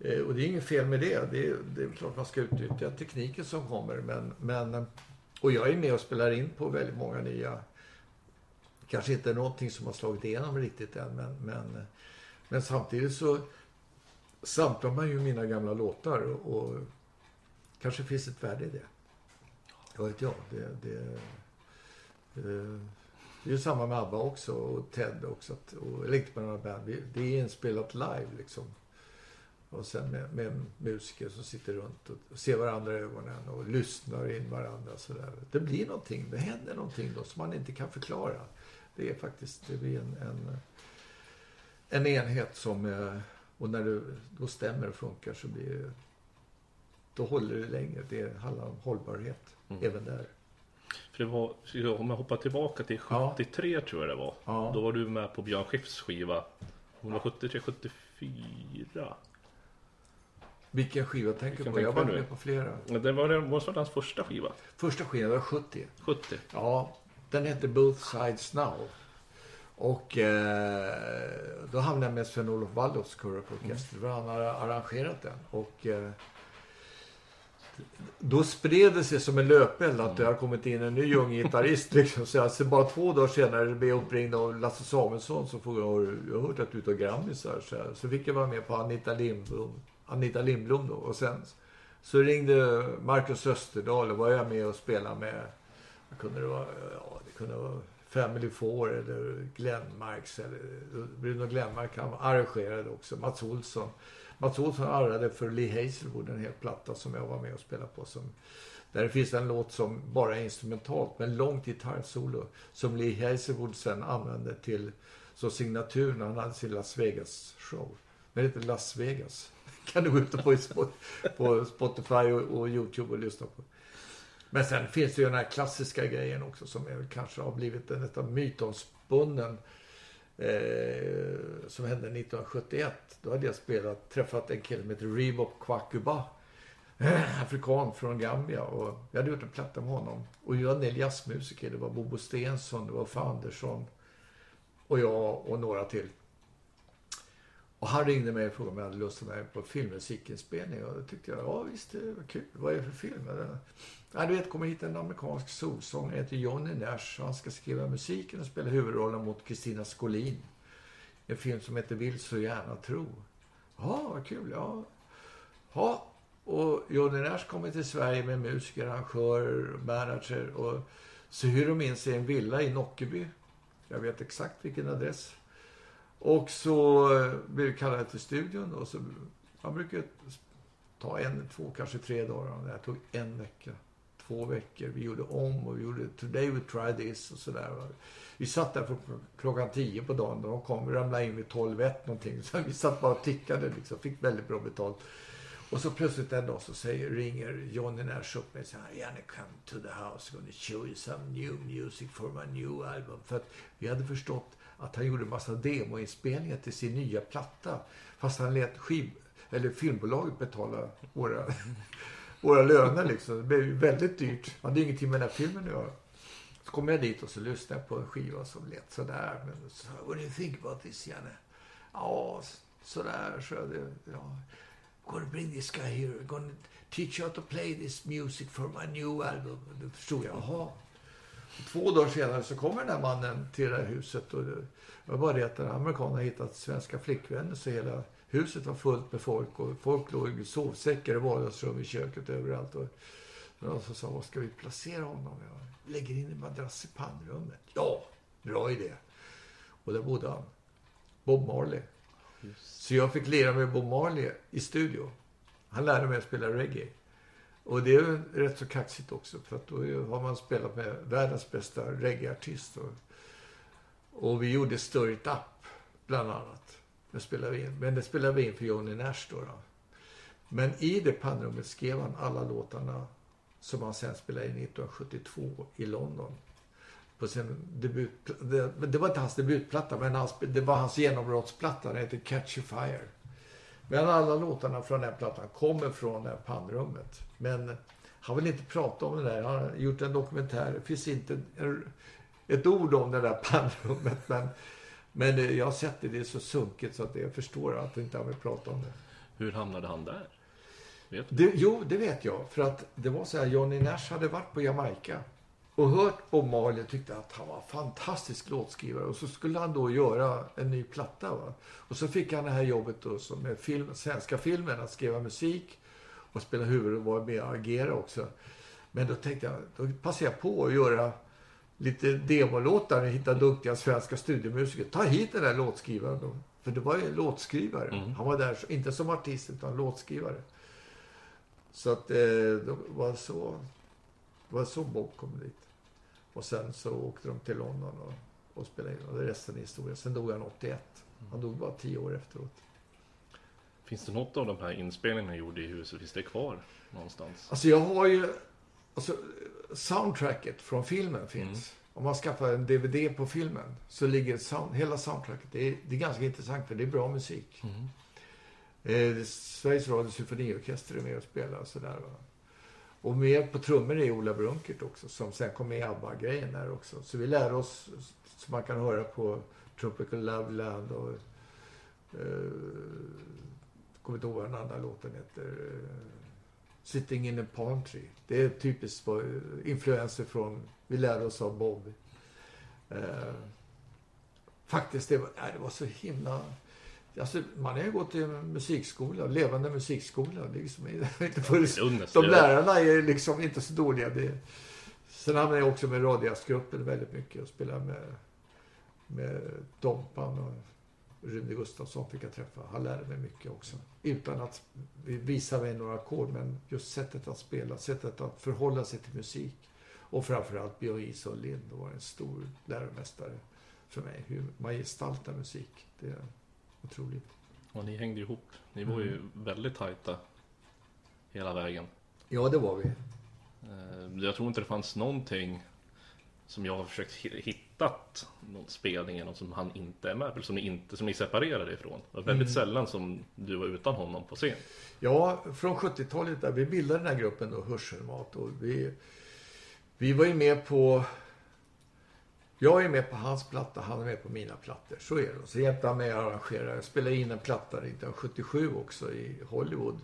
Eh, och det är inget fel med det. Det är, det är klart man ska utnyttja tekniken som kommer. Men, men, och jag är med och spelar in på väldigt många nya. Kanske inte någonting som har slagit igenom riktigt än. Men, men, men samtidigt så samplar man ju mina gamla låtar. Och, och kanske finns ett värde i det. Vad vet jag. Det, det, det, det är ju samma med ABBA också och Ted också. Och Electric Band. Det är inspelat live liksom. Och sen med, med musiker som sitter runt och ser varandra i ögonen och lyssnar in varandra. Sådär. Det blir någonting, det händer någonting då som man inte kan förklara. Det är faktiskt, det blir en, en, en enhet som, eh, och när det då stämmer och funkar så blir det, då håller det längre. Det handlar om hållbarhet mm. även där. För det var, om jag hoppar tillbaka till 73 ja. tror jag det var. Ja. Då var du med på Björn Skifs skiva. Hon var 73, 74. Vilken skiva tänker du på? Jag var med på flera. Det var, måste vara hans första skiva. Första skivan var 70. 70? Ja, den hette Both Sides Now. Och eh, då hamnade jag med Sven-Olof Waldorfs orkester. Mm. Han hade arrangerat den. Och eh, då spred det sig som en löpeld att det har kommit in en ny ung gitarrist. Liksom. Så alltså, bara två dagar senare blev jag uppringd av Lasse Samuelsson som frågade jag hört att du tar grammisar. Så, så fick jag vara med på Anita Lindblom Anita Lindblom då. Och sen så ringde Marcus Österdahl och var jag med och spelade med, vad kunde det vara, ja det kunde vara Family Four eller Glenmarks eller Bruno Glenmark han arrangerade också. Mats Olsson. Mats Olsson arrade för Lee Hazelwood en hel platta som jag var med och spelade på. Som, där det finns en låt som bara är instrumentalt men långt gitarrsolo som Lee Hazelwood sen använde till som signatur när han hade sin Las Vegas show. Den heter Las Vegas kan du gå ut på, på Spotify och, och Youtube och lyssna på. Men sen finns det ju den här klassiska grejen också som är, kanske har blivit en nästan mytomspunnen. Eh, som hände 1971. Då hade jag spelat, träffat en kille som heter Reebok Kwakuba. Eh, afrikan från Gambia. Och jag hade gjort en platta med honom. Och jag var en del jazzmusiker. Det var Bobo Stensson, det var Uffe Andersson och jag och några till. Och han ringde mig och frågade om jag hade lust att vara med på filmmusikinspelning. Och då tyckte jag, ja visst, det var kul. Vad är det för film? Ja, du vet, kommer hit en amerikansk solsångare, heter Johnny Nash. Han ska skriva musiken och spela huvudrollen mot Kristina Skolin. En film som heter Vill så gärna tro. Ja, vad kul. Ja. ja. Och Johnny Nash kommer till Sverige med musiker, arrangörer, manager. Och så hyr de in sig en villa i Nockeby. Jag vet exakt vilken adress. Och så eh, blev vi kallade till studion. Och så, man brukar ta en, två, kanske tre dagar. Det här tog en vecka. Två veckor. Vi gjorde om och vi gjorde Today we try this och sådär. Vi satt där från klockan tio på dagen. De kom, vi ramlade in vid tolv ett någonting. Så vi satt bara och tickade liksom. Fick väldigt bra betalt. Och så plötsligt en dag så säger, ringer Johnny Nash upp mig och säger Janne come to the house, I'm gonna show you some new music for my new album. För att vi hade förstått att han gjorde en massa demoinspelningar till sin nya platta. Fast han lät skiv, eller filmbolaget betala våra, våra löner liksom. Det blev väldigt dyrt. Han hade ingenting med den här filmen att göra. Så kom jag dit och så lyssnade jag på en skiva som lät sådär. Men så, what do you think about this, Janne? Ja, sådär, så det, ja. Gonna bring this guy here. Gonna teach you how to play this music for my new album. Då förstod jag, jaha. Två dagar senare så kommer den här mannen till det här huset. Och det var bara det att amerikanerna hittat svenska flickvänner så hela huset var fullt med folk. Och folk låg i sovsäckar i vardagsrum, i köket, överallt. Och någon som sa, var ska vi placera honom? Jag lägger in en madrass i pannrummet. Ja, bra idé. Och där bodde han. Bob Marley. Så jag fick lira med Bob Marley i studio. Han lärde mig att spela reggae. Och det är rätt så kaxigt också. För att då har man spelat med världens bästa reggaeartist. Och, och vi gjorde Stir It Up, bland annat. Det spelade vi in. Men det spelade vi in för Johnny Nash då. då. Men i det pannrummet skrev han alla låtarna som han sen spelade in 1972 i London på sin debut... Det, det, var inte hans debutplatta, men hans, det var hans genombrottsplatta. Den heter Catch a Fire. Men alla låtarna från den plattan kommer från det här pannrummet. Men han vill inte prata om det där. Han har gjort en dokumentär. Det finns inte ett ord om det där pannrummet. Men, men jag har sett det. Det är så sunkigt så att jag förstår att han inte vill prata om det. Hur hamnade han där? Det, jo, det vet jag. För att det var så här, Johnny Nash hade varit på Jamaica och hört Bob Marley och tyckte att han var fantastisk låtskrivare. Och så skulle han då göra en ny platta. Va? Och så fick han det här jobbet då som med film, svenska filmen, att skriva musik och spela huvud och vara med och agera också. Men då tänkte jag, då passade jag på att göra lite demolåtar och hitta duktiga svenska studiomusiker. Ta hit den där låtskrivaren då. För det var ju låtskrivare. Mm. Han var där, inte som artist, utan låtskrivare. Så att eh, det var så, det var så Bob kom dit. Och sen så åkte de till London och, och spelade in. Och resten är historia. Sen dog han 81. Han dog bara 10 år efteråt. Finns det något av de här inspelningarna ni gjorde i huset, finns det kvar någonstans? Alltså jag har ju, alltså soundtracket från filmen finns. Mm. Om man skaffar en DVD på filmen så ligger sound, hela soundtracket. Det är, det är ganska intressant för det är bra musik. Mm. Eh, Sveriges Radios symfoniorkester är med och spelar och sådär. Va? Och med på trummor är Ola Brunkert också, som sen kom med i ABBA-grejen där också. Så vi lär oss, som man kan höra på Tropical Love Land och... Eh, kommer inte ihåg vad den andra låten heter. Eh, Sitting in a palm tree. Det är typiskt influenser från, vi lärde oss av Bob. Eh, faktiskt, det var, nej, det var så himla Alltså, man har ju gått i musikskola, levande musikskola. Liksom, inte för, de lärarna är liksom inte så dåliga. Det, sen hamnade jag också med Radiasgruppen väldigt mycket och spelade med, med Dompan och Rune Gustafsson fick jag träffa. Han lärde mig mycket också. Utan att visa mig några ackord, men just sättet att spela, sättet att förhålla sig till musik. Och framförallt Björn Iso Lind var en stor läromästare för mig. Hur man gestaltar musik. Det, Otroligt. Och ni hängde ihop. Ni var ju mm. väldigt tajta hela vägen. Ja, det var vi. Eh, jag tror inte det fanns någonting som jag har försökt hittat någon spelning någon som han inte är med på, som ni, inte, som ni separerade ifrån. Det var väldigt mm. sällan som du var utan honom på scen. Ja, från 70-talet där. Vi bildade den här gruppen då, Hörselmat. Och vi, vi var ju med på... Jag är med på hans platta, han är med på mina plattor. Så är det. Så hjälpte han mig att arrangera. Jag spelade in en platta 1977 också i Hollywood.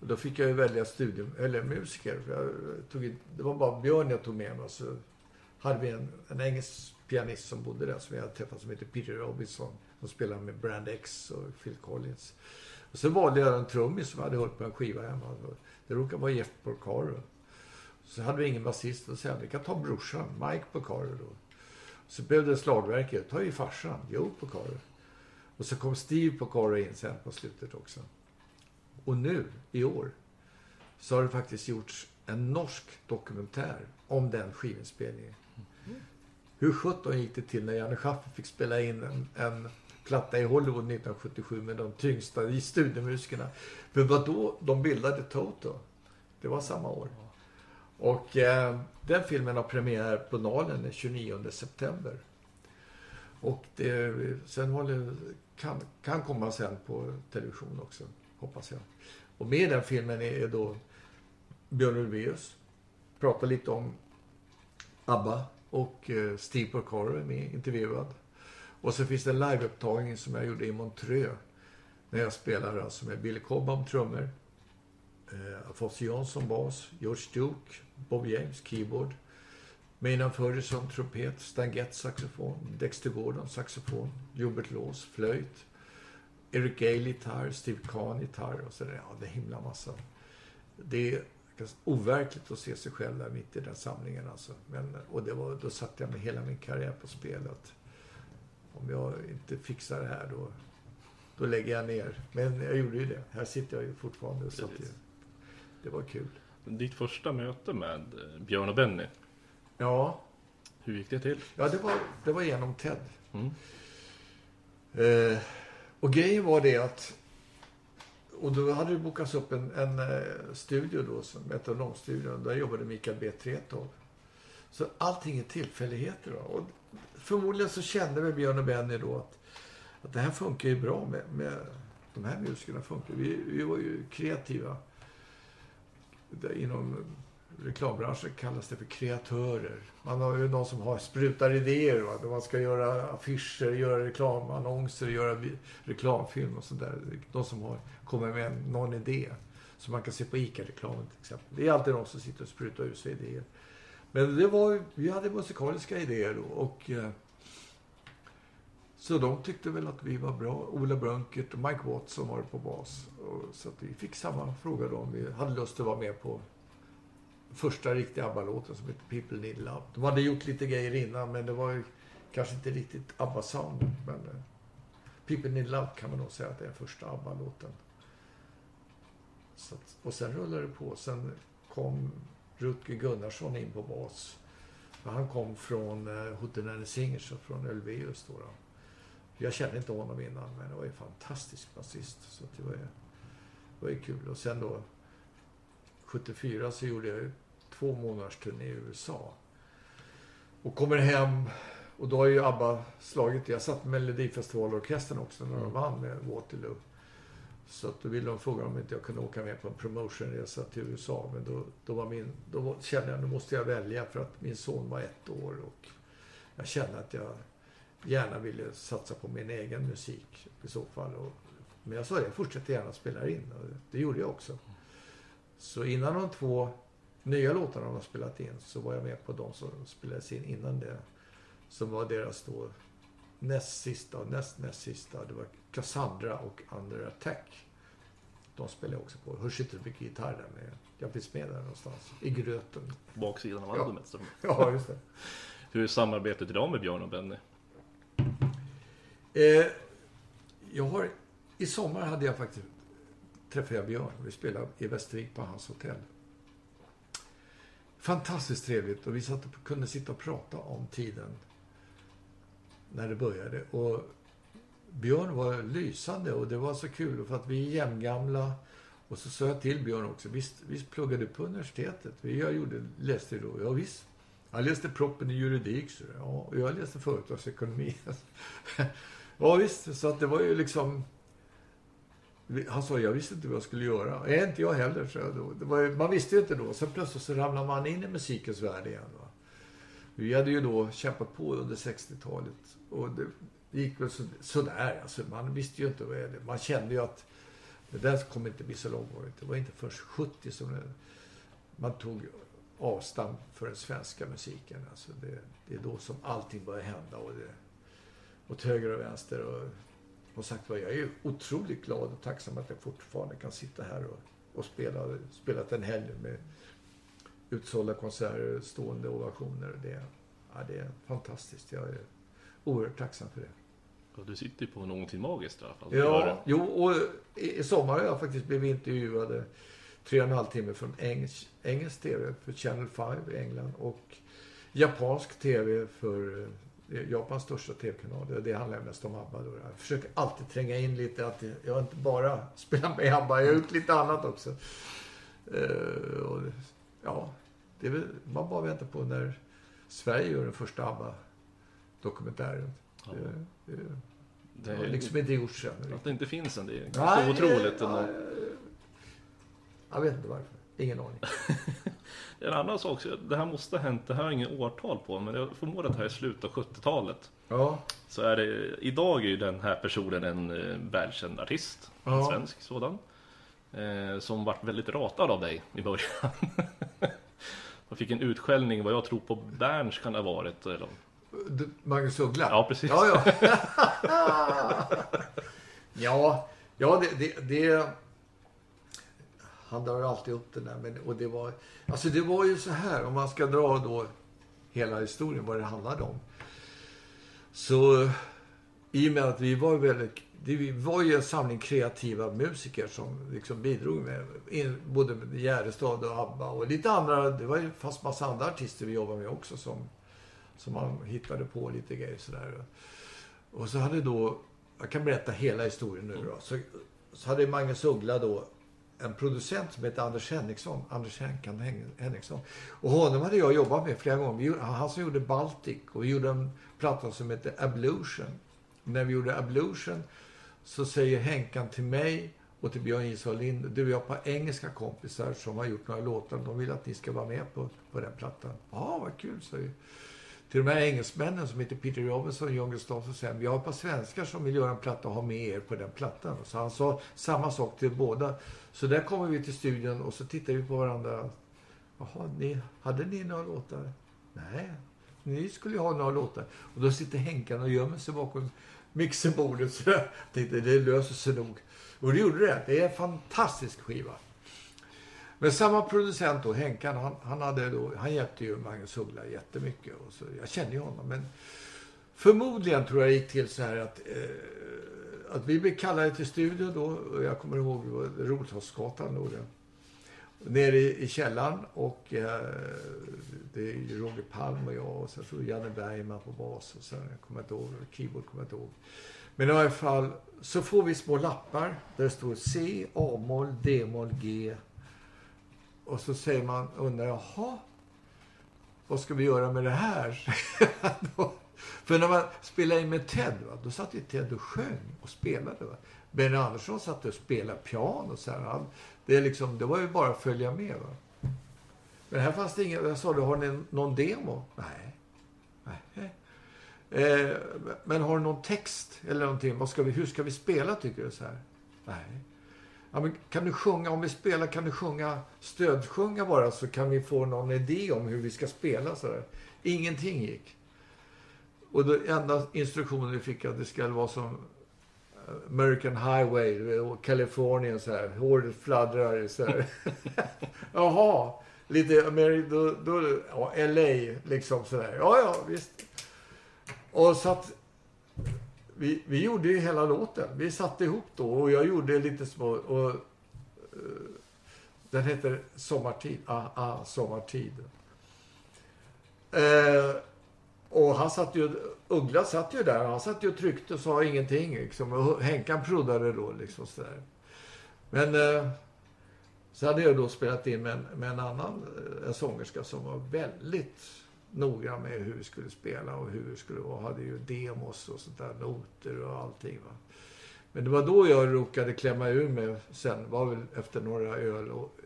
Och då fick jag ju välja studium, eller musiker. Jag tog, det var bara Björn jag tog med mig. Så hade vi en, en engelsk pianist som bodde där som jag hade träffat som heter Peter Robinson. Som spelade med Brand X och Phil Collins. Och så valde jag en trummis som hade hört på en skiva hemma. Det råkade vara Jeff Porcaro. Så hade vi ingen basist. Och jag, vi kan ta brorsan, Mike Porcaro då. Så blev det slagverket. Ta ju farsan, Joe Porcaro. Och så kom Steve Porcaro in sen på slutet också. Och nu, i år, så har det faktiskt gjorts en norsk dokumentär om den skivinspelningen. Hur sjutton gick det till när Janne Schaffer fick spela in en, en platta i Hollywood 1977 med de tyngsta studiomusikerna? studiemusikerna. För vad då de bildade Toto. Det var samma år. Och eh, den filmen har premiär på Nalen den 29 september. Och det, sen håller, kan, kan komma sen på television också, hoppas jag. Och med den filmen är då Björn Ulvaeus. Pratar lite om ABBA och eh, Steve Porcaro är med intervjuad. Och så finns det en liveupptagning som jag gjorde i Montreux. När jag spelar alltså med Billy Cobham trummor. Eh, Fosse Jansson bas. George Duke, Bob James keyboard. Maynard Ferguson trumpet. Stan Getz saxofon. Dexter Gordon saxofon. Hubert Laws flöjt. Eric Gale gitarr. Steve Kahn gitarr och sådär. Ja, det är himla massa. Det är overkligt att se sig själv där mitt i den samlingen alltså. Men, och det var, då satte jag med hela min karriär på spel. Att om jag inte fixar det här då, då lägger jag ner. Men jag gjorde ju det. Här sitter jag ju fortfarande. Så det, det var kul. Ditt första möte med eh, Björn och Benny. Ja. Hur gick det till? Ja, det var, det var genom Ted. Mm. Eh, och grejen var det att och då hade det bokats upp en, en eh, studio då, som Metronomstudion. Där jobbade Mikael B. Tretow. Så allting är tillfälligheter. Då. Och förmodligen så kände väl Björn och Benny då att, att det här funkar ju bra med, med de här musikerna. Funkar. Vi, vi var ju kreativa. Inom reklambranschen kallas det för kreatörer. Man har ju någon som har sprutar idéer. Va? Man ska göra affischer, göra reklamannonser, göra reklamfilm och sådär. De som har kommit med någon idé. Som man kan se på ICA-reklamen till exempel. Det är alltid någon som sitter och sprutar ut sig idéer. Men det var, vi hade musikaliska idéer då och eh, så de tyckte väl att vi var bra. Ola Brunkert och Mike Watson var på bas. Så att vi fick samma fråga då om vi hade lust att vara med på första riktiga ABBA-låten som heter People Need Love. De hade gjort lite grejer innan men det var ju kanske inte riktigt ABBA-sound. Men eh, People Need Love kan man nog säga att det är första ABBA-låten. och sen rullade det på. Sen kom Rutger Gunnarsson in på bas. Han kom från eh, Hootenanny Singers från Ölveus då, då. Jag kände inte honom innan men det var en fantastisk basist. Så det var, det var ju kul. Och sen då 74 så gjorde jag två månaders turné i USA. Och kommer hem och då har ju ABBA slagit Jag satt med Melodifestivalorkestern också när de mm. vann med Waterloo. Så att då ville de fråga om inte jag kunde åka med på en promotionresa till USA. Men då, då, var min, då kände jag att nu måste jag välja för att min son var ett år. Och jag kände att jag gärna ville satsa på min egen musik i så fall. Och, men jag sa jag fortsätter gärna spela in. Och det gjorde jag också. Så innan de två nya låtarna de har spelat in så var jag med på de som spelades in innan det. Som var deras då näst sista och näst näst sista. Det var Cassandra och Under Attack. De spelade jag också på. Hörs inte så mycket gitarr där men jag finns med där någonstans. I gröten. Baksidan av albumet. Ja. ja, just det. Hur är samarbetet idag med Björn och Benny? Eh, jag har, I sommar hade jag faktiskt träffade jag Björn. Vi spelade i Västervik på hans hotell. Fantastiskt trevligt och vi satt och kunde sitta och prata om tiden när det började. Och Björn var lysande och det var så kul för att vi är jämngamla. Och så sa jag till Björn också, visst, visst pluggade du på universitetet? Jag gjorde, läste då, ja visst. Jag läste proppen i juridik, så ja, och jag läste företagsekonomi. ja, visst, så att det var ju liksom... Han sa, jag visste inte vad jag skulle göra. Är inte jag heller, så jag då. Det var, man visste ju inte då. Sen plötsligt så ramlade man in i musikens värld igen. Va? Vi hade ju då kämpat på under 60-talet. Och det gick väl så, sådär. Alltså, man visste ju inte vad det är. Man kände ju att det där kommer inte bli så långvarigt. Det var inte först 70 som det, man tog avstamp för den svenska musiken. Alltså det, det, är då som allting börjar hända. Och det, åt höger och vänster. Och, och sagt vad jag är otroligt glad och tacksam att jag fortfarande kan sitta här och, och spela. Spelat en helg med utsålda konserter, stående ovationer. Det, ja, det är fantastiskt. Jag är oerhört tacksam för det. Ja, du sitter på någonting magiskt i alla fall. Ja, jo, och i sommar har jag faktiskt blivit intervjuad tre och en halv timme från engelsk, engelsk tv för Channel 5 i England och japansk tv för eh, Japans största tv-kanal. Det, det handlar mest om ABBA. Då. Jag försöker alltid tränga in lite att jag inte bara spelar med ABBA, jag har gjort lite annat också. Uh, och, ja, det är väl, man bara väntar på när Sverige gör den första ABBA-dokumentären. Ja. Det, det, det har liksom inte gjorts än. Att det inte finns en, det är ganska otroligt. Ja, jag vet inte varför. Ingen aning. en annan sak, det här måste ha hänt, det här har ingen årtal på, men jag förmodar att det här är slutet av 70-talet. Ja. Så är det, idag är ju den här personen en eh, välkänd artist, ja. en svensk sådan. Eh, som vart väldigt ratad av dig i början. Jag fick en utskällning, vad jag tror på Berns kan det ha varit. Eller? Magnus Uggla? Ja, precis. Ja, ja. ja, ja det, det, det, han drar alltid upp den där. Men, och det, var, alltså det var ju så här, om man ska dra då hela historien, vad det handlade om. Så i och med att vi var väldigt det var ju en samling kreativa musiker som liksom bidrog med både med Gärdestad och ABBA och lite andra. Det var ju fast massa andra artister vi jobbade med också som, som man hittade på lite grejer sådär. Och så hade då, jag kan berätta hela historien nu då. Så, så hade Magnus Uggla då en producent som heter Anders Henriksson. Anders Henkan Henriksson. Och honom hade jag jobbat med flera gånger. Han som gjorde Baltic och vi gjorde en platta som hette Ablution. När vi gjorde Ablution så säger Henkan till mig och till Björn Israel Lind, du jag har ett par engelska kompisar som har gjort några låtar. De vill att ni ska vara med på, på den plattan. Ja, vad kul, säger till de här engelsmännen som heter Peter Robinson och John Gustafsson säger vi har ett par svenskar som vill göra en platta och ha med er på den plattan. Så han sa samma sak till båda. Så där kommer vi till studion och så tittar vi på varandra. Jaha, ni, hade ni några låtar? Nej, ni skulle ju ha några låtar. Och då sitter Henkan och gömmer sig bakom mixerbordet. Så jag tänkte, det löser sig nog. Och det gjorde det. Det är en fantastisk skiva. Men samma producent då, Henkan, han, han, hade då, han hjälpte ju Magnus Uggla jättemycket. Och så, jag kände ju honom. Men förmodligen tror jag det gick till så här att, eh, att vi blev kallade till studio då. Och jag kommer ihåg, det var Roslagsgatan då. Det nere i, i källaren och eh, det är Roger Palm och jag och så Janne Bergman på bas och sen kommer jag inte ihåg, keyboard kommer jag inte ihåg. Men i alla fall så får vi små lappar där det står C, A-moll, D-moll, G. Och så säger man, undrar jaha, vad ska vi göra med det här? För när man spelade in med Ted, va, då satt ju Ted och sjöng och spelade. Va? Benny Andersson satt och spelade piano. Så här. Han, det, är liksom, det var ju bara att följa med. Va? Men här fanns det inget. Jag sa, har ni någon demo? Nej. Nej. Eh, men har du någon text eller någonting? Vad ska vi, hur ska vi spela tycker du? så här? Nej. Ja, men kan du sjunga, om vi spelar, kan du sjunga stödsjunga bara så kan vi få någon idé om hur vi ska spela så där. Ingenting gick. Och den enda instruktionen vi fick att det ska vara som eh, American Highway, eh, Kalifornien så här. Håret fladdrar så här. Jaha, lite Ameri då, då, ja, LA liksom sådär. Ja, ja, visst. Och så att vi, vi gjorde ju hela låten. Vi satte ihop då och jag gjorde lite små och uh, den heter Sommartid. Ah, ah, Sommartid. Uh, och han satt ju, Uggla satt ju där. Han satt ju och tryckte och sa ingenting. Liksom. Och Henkan proddade då liksom sådär. Men Uh, så hade jag då spelat in med en, med en annan en sångerska som var väldigt noggrann med hur vi skulle spela och hur vi skulle vara. Hade ju demos och sånt där, noter och allting. Va? Men det var då jag råkade klämma ur mig sen, var väl efter några öl och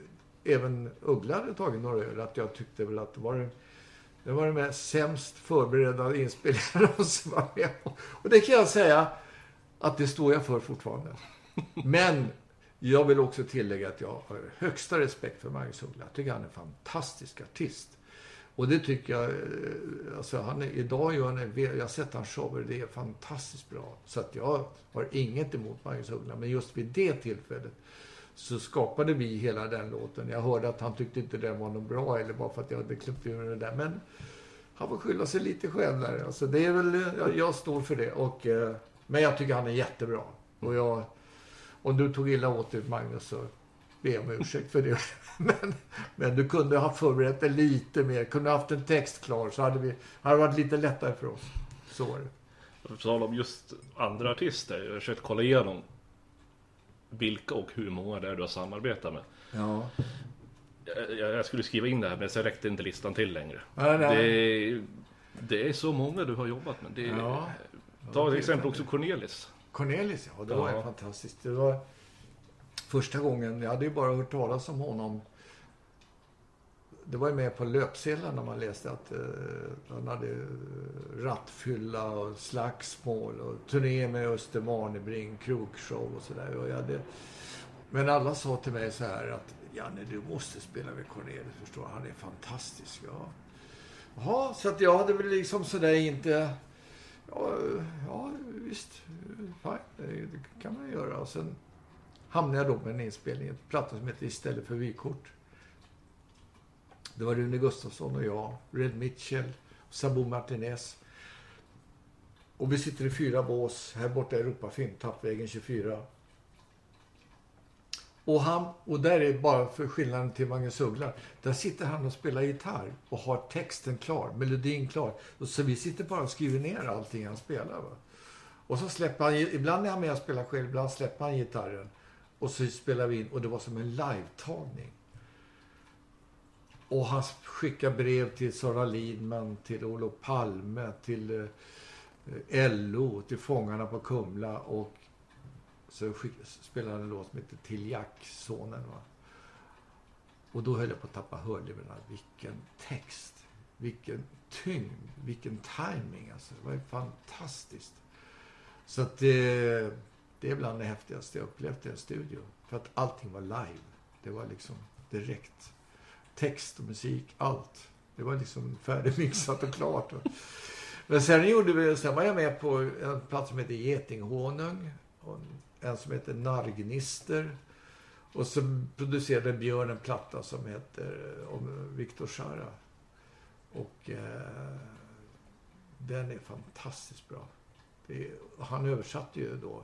även Uggla hade tagit några öl, att jag tyckte väl att det var det, det var den mest sämst förberedda inspelningen som var med. Och det kan jag säga att det står jag för fortfarande. Men jag vill också tillägga att jag har högsta respekt för Magnus Uggla. Jag tycker han är en fantastisk artist. Och det tycker jag, eh, alltså han är, idag gör han, jag har sett hans shower, det är fantastiskt bra. Så att jag har inget emot Magnus Uggla, men just vid det tillfället så skapade vi hela den låten. Jag hörde att han tyckte inte den var någon bra, eller bara för att jag hade klippt ur den där. Men han får skylla sig lite själv där. Alltså det är väl, eh, jag, jag står för det. Och, eh, men jag tycker han är jättebra. Och jag, om du tog illa åt dig, Magnus, så jag om ursäkt för det. Men, men du kunde ha förberett dig lite mer. Kunde ha haft en text klar så hade, vi, hade det varit lite lättare för oss. Så var det. På tal om just andra artister. Jag har försökt kolla igenom vilka och hur många det är du har samarbetat med. Ja. Jag, jag skulle skriva in det här men så räckte inte listan till längre. Nej, nej. Det, är, det är så många du har jobbat med. Det är, Ja. Ta till exempel också Cornelis. Cornelis, ja. Det var Ja. fantastiskt. Det var första gången. Jag hade ju bara hört talas om honom. Det var ju med på löpsedlarna när man läste att eh, han hade eh, rattfylla och slagsmål och turné med Östermalmebring, krogshow och sådär. Hade... Men alla sa till mig så här att Janne, du måste spela med Cornelis, förstår du. Han är fantastisk. Ja. Jaha, så att jag hade väl liksom sådär inte... Ja, ja visst. Fine, det, det kan man göra. Och sen hamnade jag då med en inspelning, en platta som heter Istället för vykort. Det var Rune Gustafsson och jag, Red Mitchell, Sabo Martinez. Och vi sitter i fyra bås här borta i Europafilm, Tappvägen 24. Och, han, och där är bara för skillnaden till Magnus Uggla. Där sitter han och spelar gitarr och har texten klar, melodin klar. Och så vi sitter bara och skriver ner allting han spelar. Va? Och så släpper han, ibland är han med och spelar själv, ibland släpper han gitarren. Och så spelade vi in och det var som en live-tagning. Och han skickade brev till Sara Lidman, till Olof Palme, till eh, LO, till Fångarna på Kumla och så skick, spelade han en låt som heter Till Jack, sonen. Va? Och då höll jag på att tappa hörlurarna. Vilken text, vilken tyngd, vilken timing alltså. Det var ju fantastiskt. Så att eh, det är bland det häftigaste jag upplevt i en studio. För att allting var live. Det var liksom direkt. Text och musik, allt. Det var liksom färdigmixat och klart. Men sen gjorde vi, sen var jag med på en plats som heter Getinghonung. Och en som heter Nargnister. Och så producerade Björn en platta som heter eh, om Victor Jara. Och eh, den är fantastiskt bra. Det, han översatte ju då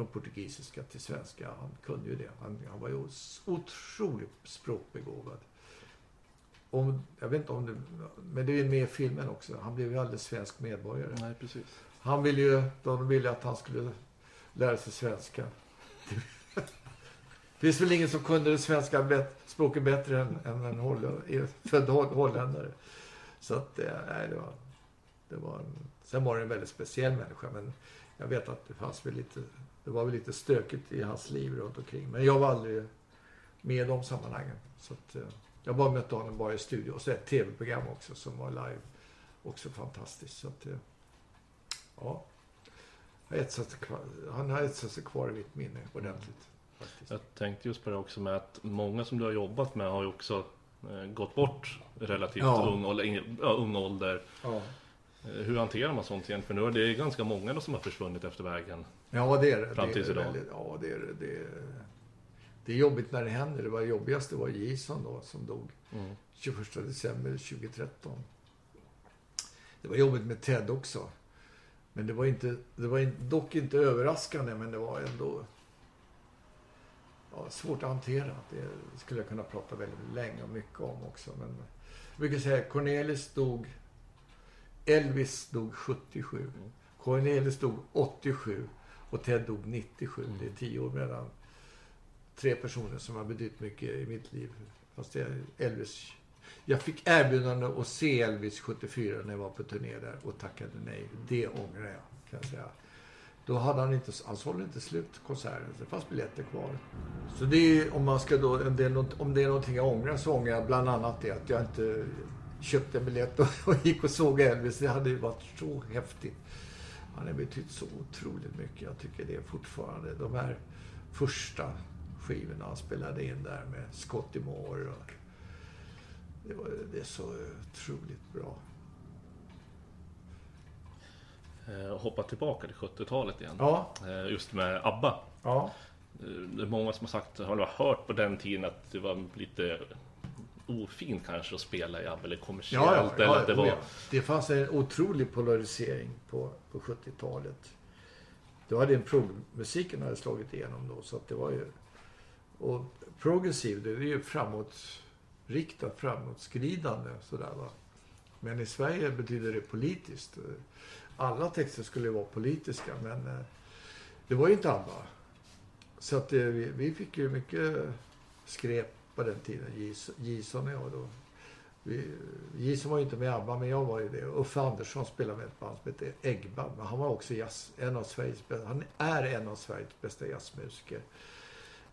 från portugisiska till svenska. Han kunde ju det. Han, han var ju otroligt språkbegåvad. Och, jag vet inte om det, men det är med i filmen också. Han blev ju alldeles svensk medborgare. Nej, precis. Han ville ju, de ville att han skulle lära sig svenska. Det finns väl ingen som kunde det svenska bet- språket bättre än, än en holl- född holl- holländare. Så att, eh, nej, det var, det var en, sen var det en väldigt speciell människa, men jag vet att det fanns väl lite, det var väl lite stökigt i hans liv runt omkring. Men jag var aldrig med i de sammanhangen. Så att, eh, jag bara mötte honom bara i studio. Och så ett tv-program också som var live. Också fantastiskt. Så att, eh, ja. Han har etsat sig kvar i mitt minne ordentligt. Faktiskt. Jag tänkte just på det också med att många som du har jobbat med har ju också eh, gått bort relativt Ja. ung, ung ålder. Ja. Hur hanterar man sånt egentligen? För nu är det ganska många som har försvunnit efter vägen. Ja, det är det. Fram tills idag. väldigt- Ja, det är det. Det är, det är jobbigt när det händer. Det var jobbigast det var Jason då som dog Mm. 21 december 2013. Det var jobbigt med Ted också. Men det var, inte, det var dock inte överraskande, men det var ändå ja, svårt att hantera. Det skulle jag kunna prata väldigt länge och mycket om också. Men jag brukar säga Cornelis dog... Elvis dog 77. Cornelis dog 87. Och Ted dog 97. Det är tio år mellan tre personer som har betytt mycket i mitt liv. Fast det är Elvis Jag fick erbjudande att se Elvis 74 när jag var på turné där och tackade nej. Det ångrar jag, kan jag säga. Då hade han inte, alltså, han sålde inte slut konserten. Det fanns biljetter kvar. Så det är, om man ska då, om det är, något, om det är någonting jag ångrar så ångrar jag bland annat det att jag inte köpte en biljett och, och gick och såg Elvis. Det hade ju varit så häftigt. Han har betytt så otroligt mycket. Jag tycker det är fortfarande de här första skivorna han spelade in där med Scotty Moore. Och det, var, det är så otroligt bra. Eh, hoppa tillbaka till 70-talet igen. Ja. Eh, just med ABBA. Ja. Eh, Det är många som har sagt, har hört på den tiden att det var lite ofint kanske att spela i ABBA eller kommersiellt. Ja, ja, eller ja, det var... det fanns en otrolig polarisering på, på 70-talet. Då hade en progmusiken hade slagit igenom då, så att det var ju... Och progressiv, det är ju framåtriktat, framåtskridande sådär va. Men i Sverige betyder det politiskt. Alla texter skulle vara politiska, men eh, det var ju inte ABBA. Så att eh, vi, vi fick ju mycket skräp på den tiden, Jason och jag då. Vi, var ju inte med i ABBA, men jag var ju det. Uffe Andersson spelade med ett band som hette Eggband. Men han var också jazz, en av Sveriges bästa, han är en av Sveriges bästa jazzmusiker.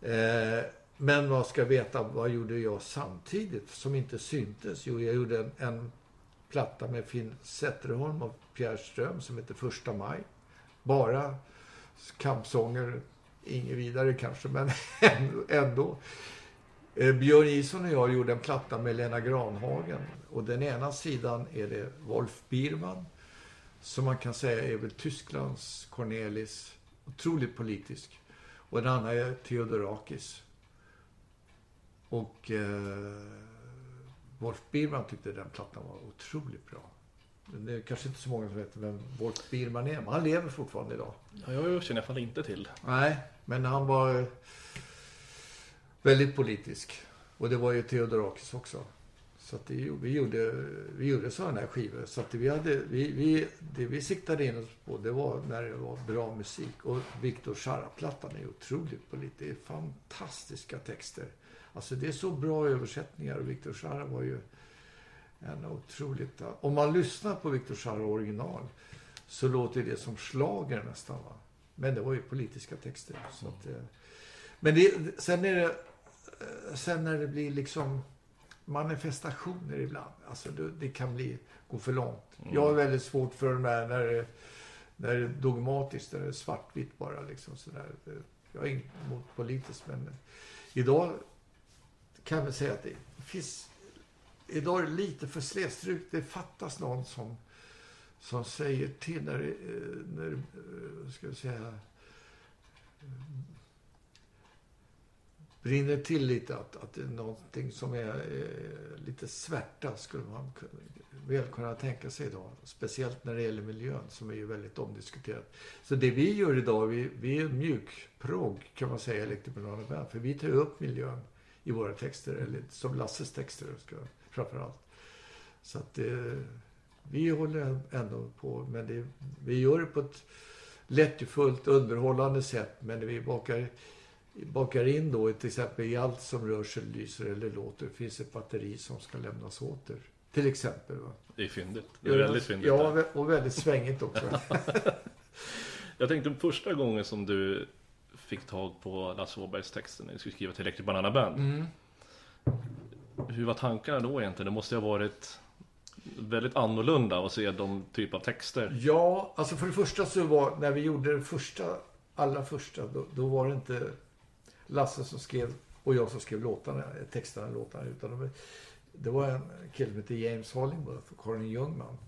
Eh, men vad ska jag veta, vad gjorde jag samtidigt som inte syntes? Jo, jag gjorde en, en platta med Finn Zetterholm och Pierre Ström som heter Första maj. Bara kampsånger, inget vidare kanske, men ändå. Eh, Björn Ison och jag gjorde en platta med Lena Granhagen. Och den ena sidan är det Wolf Biermann. Som man kan säga är väl Tysklands Cornelis. Otroligt politisk. Och den andra är Theodorakis. Och eh, Wolf Biermann tyckte den plattan var otroligt bra. Det är kanske inte så många som vet vem Wolf Biermann är. Men han lever fortfarande idag. Ja, jag känner i alla fall inte till. Nej, men han var väldigt politisk. Och det var ju Theodorakis också. Så att det, vi gjorde, vi gjorde sådana här skivor. Så att vi hade, vi, vi, det vi siktade in oss på det var när det var bra musik. Och Victor Jara-plattan är otroligt politisk. Det är fantastiska texter. Alltså det är så bra översättningar och Victor Jara var ju en otroligt... Om man lyssnar på Victor Jara original så låter det som slager nästan. Va? Men det var ju politiska texter. Så att, eh, men det, sen är det... Sen när det blir liksom manifestationer ibland. Alltså det, det kan bli, gå för långt. Mm. Jag är väldigt svårt för de här när det, när det är dogmatiskt, när det är svartvitt bara liksom sådär. Jag är inte emot politiskt men idag kan vi säga att det finns idag är det lite för slätstrukt. Det fattas någon som, som säger till när det, eh, när, eh, ska jag säga, rinner till lite att, att det är någonting som är eh, lite svärta skulle man kunna, väl kunna tänka sig idag. Speciellt när det gäller miljön som är ju väldigt omdiskuterat. Så det vi gör idag, vi, vi är mjukprogg kan man säga, Elektrobananer Band. För vi tar ju upp miljön i våra texter, eller som Lasses texter ska, framförallt. Så att eh, vi håller ändå på, men det, vi gör det på ett lättjefullt, underhållande sätt. Men vi bakar, bakar in då till exempel i allt som rör sig, lyser eller låter finns ett batteri som ska lämnas åter. Till exempel. Va? Det är fyndigt. Det är väldigt fyndigt. Ja, där. och väldigt svängigt också. Jag tänkte första gången som du fick tag på Lasse Åbergs texter när du skulle skriva till Electric Banana Band. Mm. Hur var tankarna då egentligen? Det måste ju ha varit väldigt annorlunda att se de typ av texter. Ja, alltså för det första så var, när vi gjorde det första, allra första, då, då var det inte Lasse som skrev och jag som skrev låtarna, texterna, låtarna, utan de, det var en kille som hette James Hollingworth och Karin Ljungman.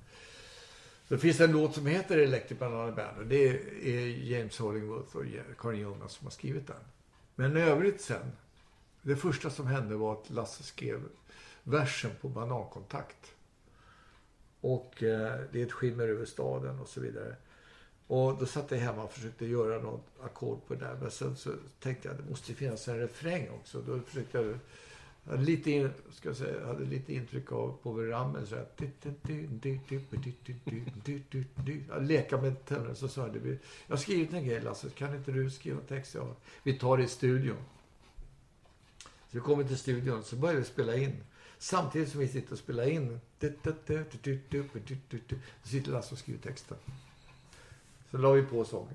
Det finns en låt som heter Electric Banana Band och det är James Hollingworth och Karin Ljungman som har skrivit den. Men i övrigt sen, det första som hände var att Lasse skrev versen på Banankontakt. Och eh, det är ett skimmer över staden och så vidare. Och då satt jag hemma och försökte göra något ackord på det där. Men sen så tänkte jag att det måste finnas en refräng också. Då försökte jag, jag hade lite, in, ska jag säga, hade lite intryck av Povel Ramel. Så här, jag leka med tänderna. Så sa jag, jag har skrivit en grej Lasse, kan inte du skriva text? Ja, vi tar det i studion. Så vi kommer till studion, så börjar vi spela in. Samtidigt som vi sitter och spelar in. Så sitter Lasse och skriver texten. Så la vi på sången.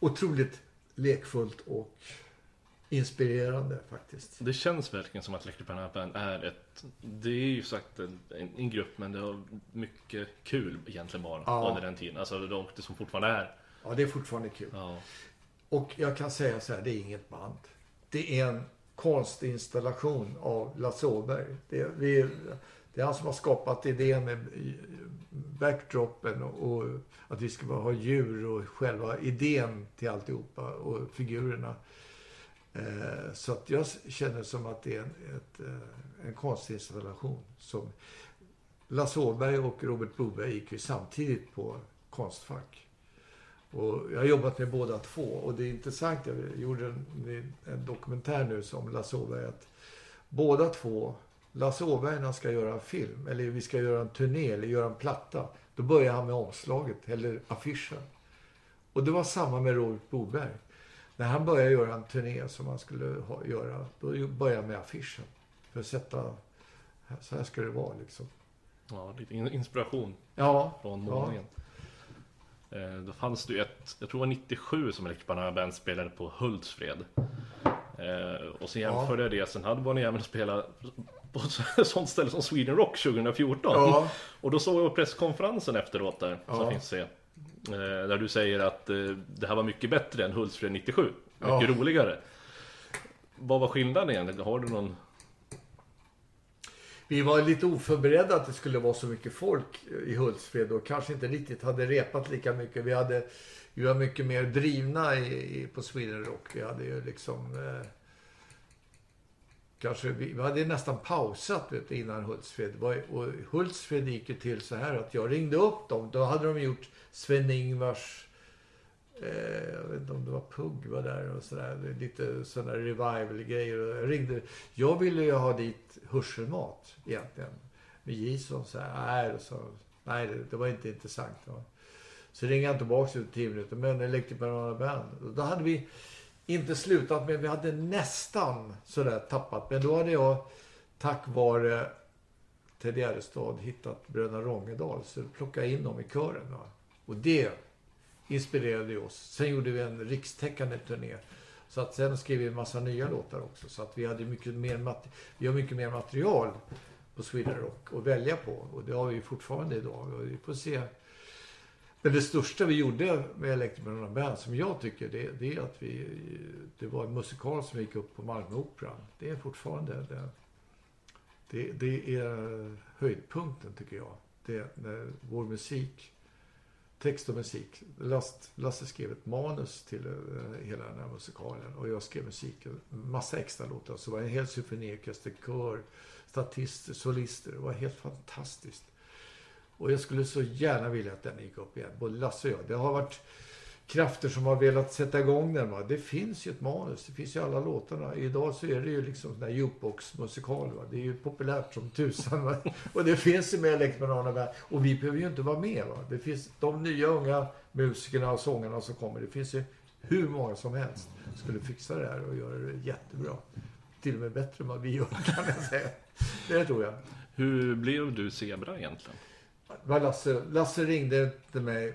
Otroligt lekfullt och inspirerande faktiskt. Det känns verkligen som att Electric Banana Band är ett... Det är ju sagt en, en, grupp men det har mycket kul egentligen bara ja. under den tiden. Alltså de, det som fortfarande är. Ja, det är fortfarande kul. Ja. Och jag kan säga så här, det är inget band. Det är en konstinstallation av Lasse Åberg. Det, vi, det är han som har skapat idén med eh, backdropen och, och att vi ska ha djur och själva idén till alltihopa och figurerna. Eh, så att jag känner som att det är en, ett, eh, en konstinstallation. Som Lasse Åberg och Robert Boberg gick ju samtidigt på Konstfack. Och jag har jobbat med båda två och det är intressant, jag gjorde en, en dokumentär nu som Lasse Åberg att båda två, Lasse Åberg när han ska göra en film, eller vi ska göra en turné eller göra en platta, då börjar han med omslaget eller affischen. Och det var samma med Robert Boberg. När han började göra en turné som han skulle ha, göra, då började han med affischen. För att sätta, så här ska det vara liksom. Ja, lite inspiration ja, från målningen. Ja. Eh, då fanns det ju ett, jag tror det var 97 som Electric Band spelade på Hultsfred. Eh, och så jämförde jag det, sen hade Bonnie även spelat på ett sånt ställe som Sweden Rock 2014. Ja. Och då såg jag presskonferensen efteråt där, ja. som finns se. Eh, där du säger att eh, det här var mycket bättre än Hultsfred 97. Mycket ja. roligare. Vad var skillnaden egentligen? Har du någon... Vi var lite oförberedda att det skulle vara så mycket folk i Hultsfred och kanske inte riktigt hade repat lika mycket. Vi, hade, var mycket mer drivna i på Sweden Rock. Vi hade ju liksom... Eh, kanske, vi, vi hade nästan pausat vet, innan Hultsfred. Och Hultsfred gick ju till så här att jag ringde upp dem. Då hade de gjort Sven-Ingvars eh, jag vet inte om det var Pugg var där och sådär. Lite sådana revival-grejer. Jag ringde. Jag ville ju ha dit hörselmat egentligen. Men Jason sa nej, så, nej det, det, var inte intressant. Va? Så ringde jag tillbaka efter tio minuter. Men Electric Banana Band. Då hade vi inte slutat men vi hade nästan sådär tappat. Men då hade jag tack vare Ted Gärdestad hittat Bröderna Rångedal. Så plockade jag in dem i kören. Va? Och det inspirerade ju oss. Sen gjorde vi en rikstäckande turné. Så att sen skrev vi en massa nya låtar också. Så att vi hade mycket mer, vi har mycket mer material på Sweden Rock att välja på. Och det har vi fortfarande idag. Och vi får se. Men det största vi gjorde med Electric Band som jag tycker det, det, är att vi, det var en musikal som gick upp på Malmöoperan. Det är fortfarande det, det, det är höjdpunkten tycker jag. Det, när vår musik text och musik. Last, Lasse skrev ett manus till eh, hela den här musikalen och jag skrev musiken. Massa extra låtar. Så det var en hel symfoniorkester, kör, statister, solister. Det var helt fantastiskt. Och jag skulle så gärna vilja att den gick upp igen. Både Lasse och jag. Det har varit krafter som har velat sätta igång den. Va? Det finns ju ett manus. Det finns ju alla låtarna. Idag så är det ju liksom sån där jukebox-musikal. Det är ju populärt som tusan. Va? Och det finns ju med Elektrobanana Och vi behöver ju inte vara med. Va? Det finns de nya unga musikerna och sångarna som kommer. Det finns ju hur många som helst skulle fixa det här och göra det jättebra. Till och med bättre än vad vi gör kan jag säga. Det tror jag. Hur blev du zebra egentligen? Lasse, Lasse ringde till mig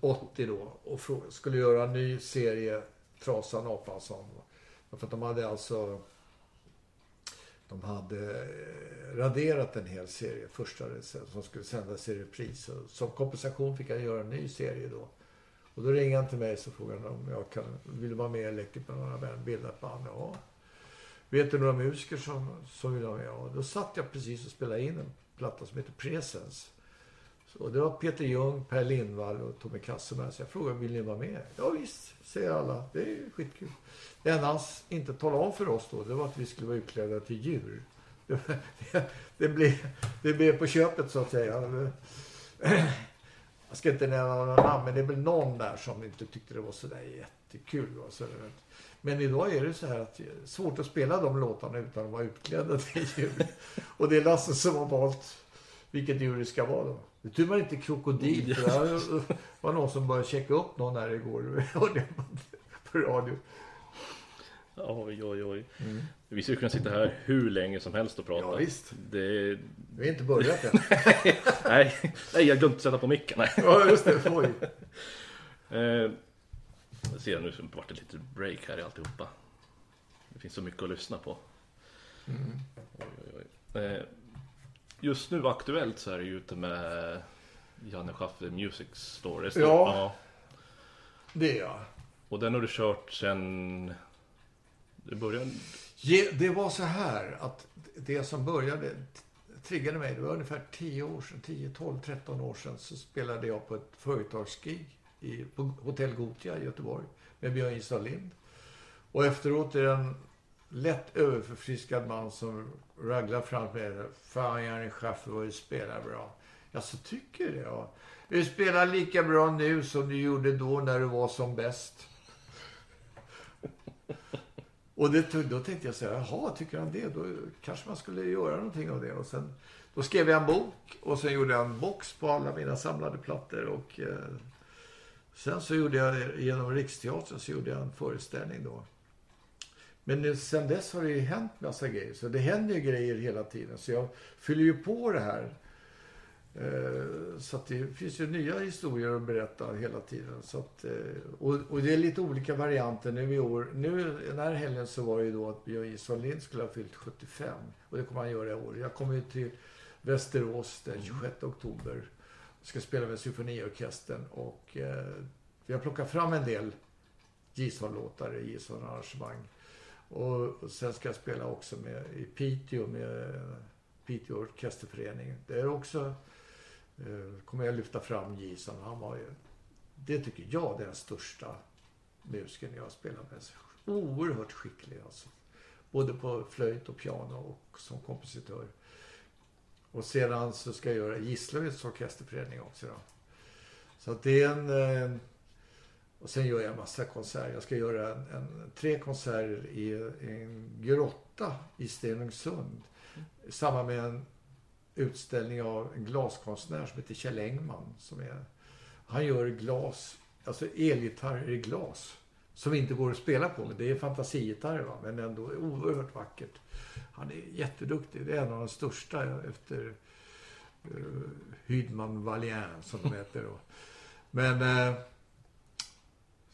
80 då och frågade. skulle göra en ny serie Trasan Apansson. För att de hade alltså de hade eh, raderat en hel serie, första som skulle sändas i repris. Som kompensation fick jag göra en ny serie då. Och då ringde han till mig och frågade om jag kan, ville vara med i Electript med några vänner. bilda ett band. Ja. Vet du några musiker som, som vill vara med? Ja. Då satt jag precis och spelade in en platta som heter Presence. Och det var Peter Ljung, Per Lindvall och Tommy Kasseberg. Så jag frågade, vill ni vara med? Ja visst, säger alla. Det är skitkul. Det enda han inte talade om för oss då, det var att vi skulle vara utklädda till djur. Det, det, det, blev, det blev på köpet så att säga. Jag ska inte nämna några namn, men det är väl någon där som inte tyckte det var sådär jättekul. Så men idag är det så här att det är svårt att spela de låtarna utan att vara utklädda till djur. Och det är Lasse som har valt vilket djur det ska vara då. Det tur man inte krokodil. För det var någon som började checka upp någon här igår. på radio. Oj, oj, oj. Vi skulle kunna sitta här hur länge som helst och prata. Ja, visst. Det... Vi har inte börjat än. Nej, nej, jag glömde sätta på micken. Nej. ja, just det. Oj. Eh, ser nu vart det lite break här i alltihopa. Det finns så mycket att lyssna på. Oj, oj, oj. Eh, just nu aktuellt så är det ju ute med Janne Schaffer Music Store. Det Ja. Det är jag. Och den har du kört sen... Det började... Det var så här att det som började triggade mig, det var ungefär 10 år sedan, 10, 12, 13 år sedan så spelade jag på ett företagsgig i, på Hotell Gotia i Göteborg med Björn Israel Lind. Och efteråt är det en lätt överförfriskad man som raglar fram med det. Fan Janne Schaffer vad du spelar bra. Jag så tycker det ja. Du spelar lika bra nu som du gjorde då när du var som bäst. Och det, då tänkte jag så här, jaha, tycker han det? Då kanske man skulle göra någonting av det. Och sen, då skrev jag en bok och sen gjorde jag en box på alla mina samlade plattor. Och eh, sen så gjorde jag, genom Riksteatern så gjorde jag en föreställning då. Men sen dess har det ju hänt massa grejer. Så det händer ju grejer hela tiden. Så jag fyller ju på det här. Eh, Så att det finns ju nya historier att berätta hela tiden. Så att, eh, och, och det är lite olika varianter nu i år. Nu den här helgen så var det ju då att Björn Israel Lind skulle ha fyllt 75. Och det kommer han göra i år. Jag kommer ju till Västerås den 26 oktober. Jag ska spela med symfoniorkestern. Och eh, vi har plockat fram en del Gisson-låtar i Gisson-arrangemang. Och, och sen ska jag spela också med, i Piteå med eh, Piteå orkesterförening. Det är också eh, kommer jag lyfta fram Gison. Han var ju, det tycker jag, är den största musikern jag har spelat med. Oerhört skicklig alltså. Både på flöjt och piano och som kompositör. Och sedan så ska jag göra Gislaveds orkesterförening också då. Så att det är en... Eh, eh, Och sen gör jag massa konserter. Jag ska göra en, en, tre konserter i, i en grotta i Stenungsund. I samband med en utställning av en glaskonstnär som heter Kjell Engman. Som är, han gör glas, alltså elgitarrer i glas. Som inte går att spela på, men det är fantasigitarrer men ändå oerhört vackert. Han är jätteduktig. Det är en av de största efter uh, Hydman Valien som de heter då. Men eh,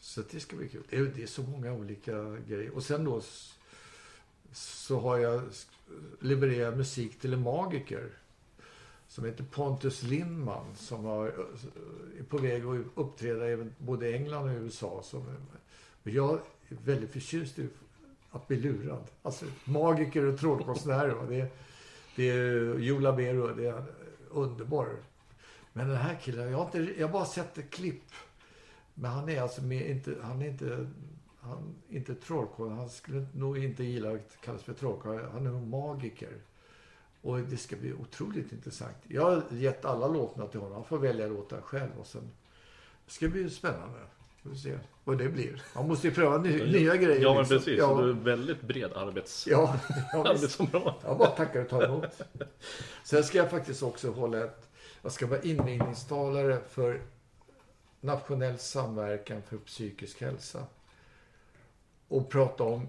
så det ska bli kul. Det är, det är så många olika grejer. Och sen då så har jag levererat musik till en magiker som heter Pontus Lindman som har, är på väg att uppträda i både England och USA. Som, jag är väldigt förtjust i att bli lurad. Alltså magiker och trollkonstnärer. va. Det, är- det är Joe Labero, det är underbar. Men den här killen, jag har, inte, jag har bara sett ett klipp. Men han är alltså med, inte, han är inte, han inte trollkarl. Han skulle nog inte gilla att kallas för trollkarl. Han är en magiker. Och det ska bli otroligt intressant. Jag har gett alla låtarna till honom. Han får välja låtar själv. Och sen, det ska bli spännande. Vi se vad det blir. Man måste ju pröva ny, nya grejer. Ja, men liksom. precis. Ja, Du är väldigt bred arbets... ja, ja, arbetsområde. Jag bara tackar och tar emot. Sen ska jag faktiskt också hålla ett... Jag ska vara invigningstalare för Nationell samverkan för psykisk hälsa. Och prata om,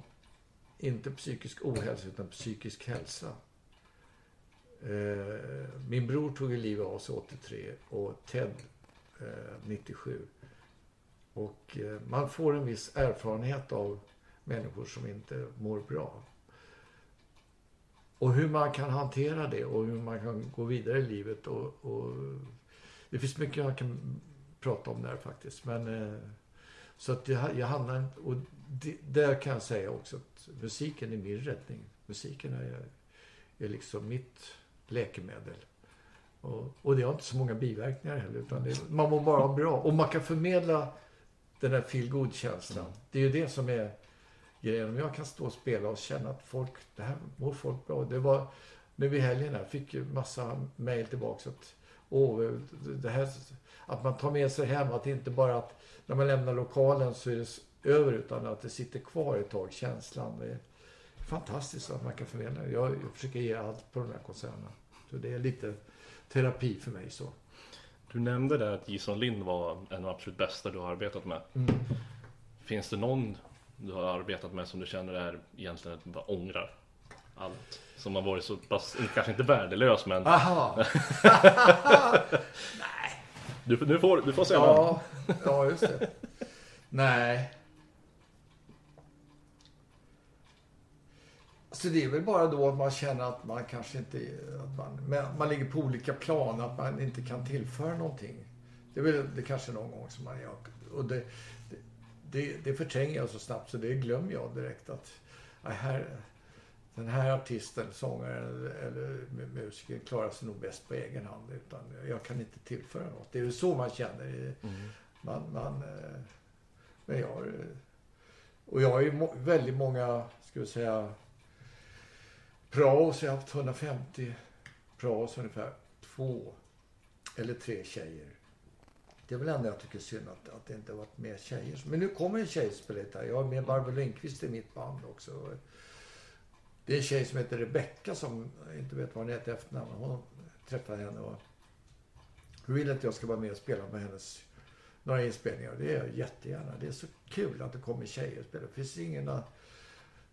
inte psykisk ohälsa, utan psykisk hälsa. Eh, min bror tog ju livet av sig 83 och Ted eh, 97. Och eh, man får en viss erfarenhet av människor som inte mår bra. Och hur man kan hantera det och hur man kan gå vidare i livet. Och, och det finns mycket man kan prata om där faktiskt. Men, eh, så att jag, jag hamnar. Och det, där kan jag säga också att musiken är min räddning. Musiken är, är liksom mitt läkemedel. Och, och det har inte så många biverkningar heller. Utan det, man mår bara bra. Och man kan förmedla den där feel känslan Det är ju det som är grejen. Om jag kan stå och spela och känna att folk, det här mår folk bra. Det var nu i helgen här, fick ju massa mejl tillbaka att åh, det här, att man tar med sig hem, att det inte bara att när man lämnar lokalen så är det över utan att det sitter kvar ett tag, känslan. Det är fantastiskt att man kan förmedla det. Jag, jag försöker ge allt på de här konserterna. Så det är lite terapi för mig så. Du nämnde där att Jason Lind var en av de absolut bästa du har arbetat med. Mm. Finns det någon du har arbetat med som du känner är egentligen att du bara ångrar allt? Som har varit så pass, kanske inte värdelös men Aha! du, du, får, du får säga namn. Ja, ja, just det. Nej. Så det är väl bara då att man känner att man kanske inte... Att man, men man ligger på olika plan, att man inte kan tillföra någonting. Det är väl det kanske någon gång som man gör. Och det, det, det, förtränger jag så snabbt så det glömmer jag direkt att... här, den här artisten, sångaren eller, musikern klarar sig nog bäst på egen hand. Utan jag kan inte tillföra något. Det är ju så man känner. Man, man, eh, men jag har... eh, Och jag har ju väldigt många, ska vi säga, praos. Jag har haft 150 praos ungefär. Två eller tre tjejer. Det är väl ändå jag tycker synd att, att det inte har varit mer tjejer. Men nu kommer en tjej spela här. Jag har med Barbro Lindqvist i mitt band också. Det är en tjej som heter Rebecka, som jag inte vet vad hon heter efternamn. Hon träffade henne och hon vill att jag ska vara med och spela med hennes några inspelningar. Det är jag jättegärna. Det är så kul att det kommer tjejer och spelar. Det finns ingen,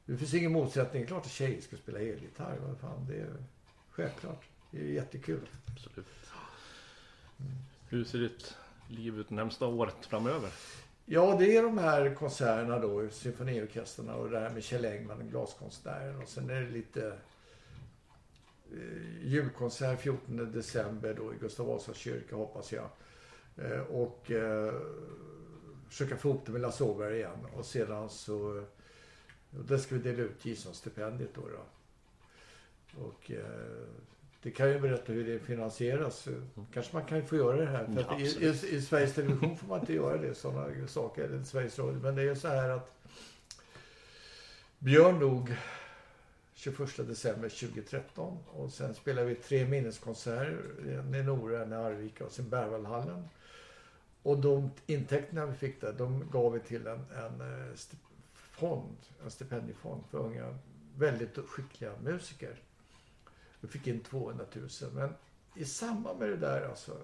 det finns ingen motsättning. Klart att tjejer ska spela elgitarr. Vad fan, det är självklart. Det är jättekul. Absolut. Hur ser ditt liv ut närmsta året framöver? Ja, det är de här konserterna då, symfoniorkesterna och det här med Kjell Engman, glaskonstnären. Och sen är det lite eh, julkonsert 14 december då i Gustav Vasas kyrka hoppas jag. Eh, och eh, försöka få ihop det med Lasse Åberg igen. Och sedan så, och där ska vi dela ut Gison-stipendiet då. då. Och eh, det kan jag berätta hur det finansieras. Kanske man kan få göra det här. För Ja, i, i. I Sveriges Television får man inte göra det, sådana saker. Eller Sveriges Radio. Men det är så här att Björn dog 21 december 2013. Och sen spelade vi tre minneskonserter. En i Nora, en i Arvika och sen Berwaldhallen. Och de intäkterna vi fick där, de gav vi till en, en eh, fond, en stipendiefond för unga, väldigt skickliga musiker. Vi fick in 200 000. Men i samband med det där, alltså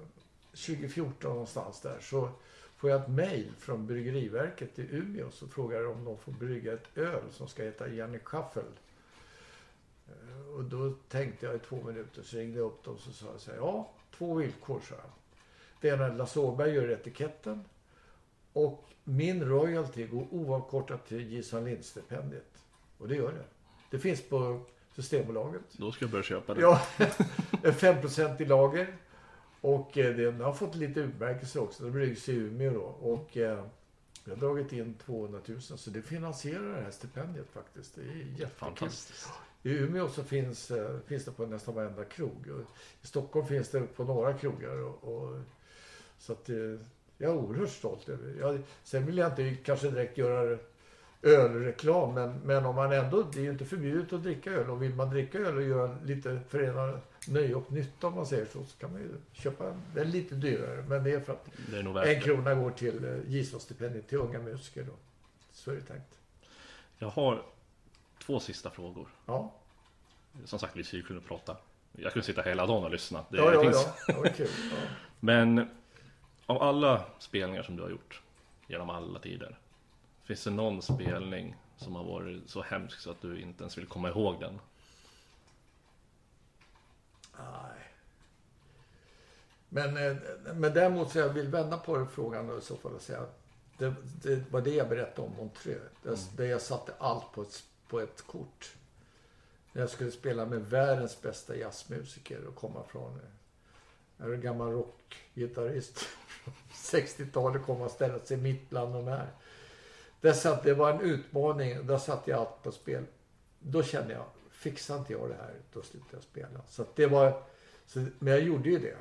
2014 någonstans där, så får jag ett mejl från Bryggeriverket i Umeå som frågar om de får brygga ett öl som ska heta Janne Schaffel. Eh, och då tänkte jag i två minuter så ringde jag upp dem och så sa jag så här, ja, två villkor sa jag. Det ena är att Lasse Åberg gör etiketten och min royalty går oavkortat till Gissan Lind-stipendiet. Och det gör det. Det finns på Systembolaget. Då ska jag börja köpa det. Ja, en 5% i lager. Och eh, den har fått lite utmärkelser också. Den bryggs i Umeå då. Och eh, vi har dragit in 200 000. Så det finansierar det här stipendiet faktiskt. Det är jättekul. I Umeå så finns, eh, finns det på nästan varenda krog. I Stockholm finns det på några krogar. Och, och, så att eh, jag är oerhört stolt över jag, Sen vill jag inte kanske direkt göra ölreklam. Men, men om man ändå, det är ju inte förbjudet att dricka öl. Och vill man dricka öl och göra lite förena nöje och nytta om man säger så. Så kan man ju köpa en, den lite dyrare. Men det är för att Det är en krona går till eh, Gislavsstipendiet till unga musiker då. Så är det tänkt. Jag har två sista frågor. Ja, Som sagt, vi skulle kunna prata. Jag kunde sitta hela dagen och lyssna. Det ja, ja, finns. ja. Var kul. Ja. Men av alla spelningar som du har gjort genom alla tider. Finns det någon spelning som har varit så hemsk så att du inte ens vill komma ihåg den? Nej. Men, eh, men däremot så jag vill vända på den frågan då i så fall och säga det, det var det jag berättade om Montreux. Där, där jag satte allt på ett, på ett kort. När jag skulle spela med världens bästa jazzmusiker och komma från eh, jag är en gammal rockgitarrist från 60-talet komma och ställa sig mitt bland de här. Därför att det var en utmaning. Där satte jag allt på spel. Då kände jag, fixar inte jag det här, då slutar jag spela. Så att det var, så, men jag gjorde ju det.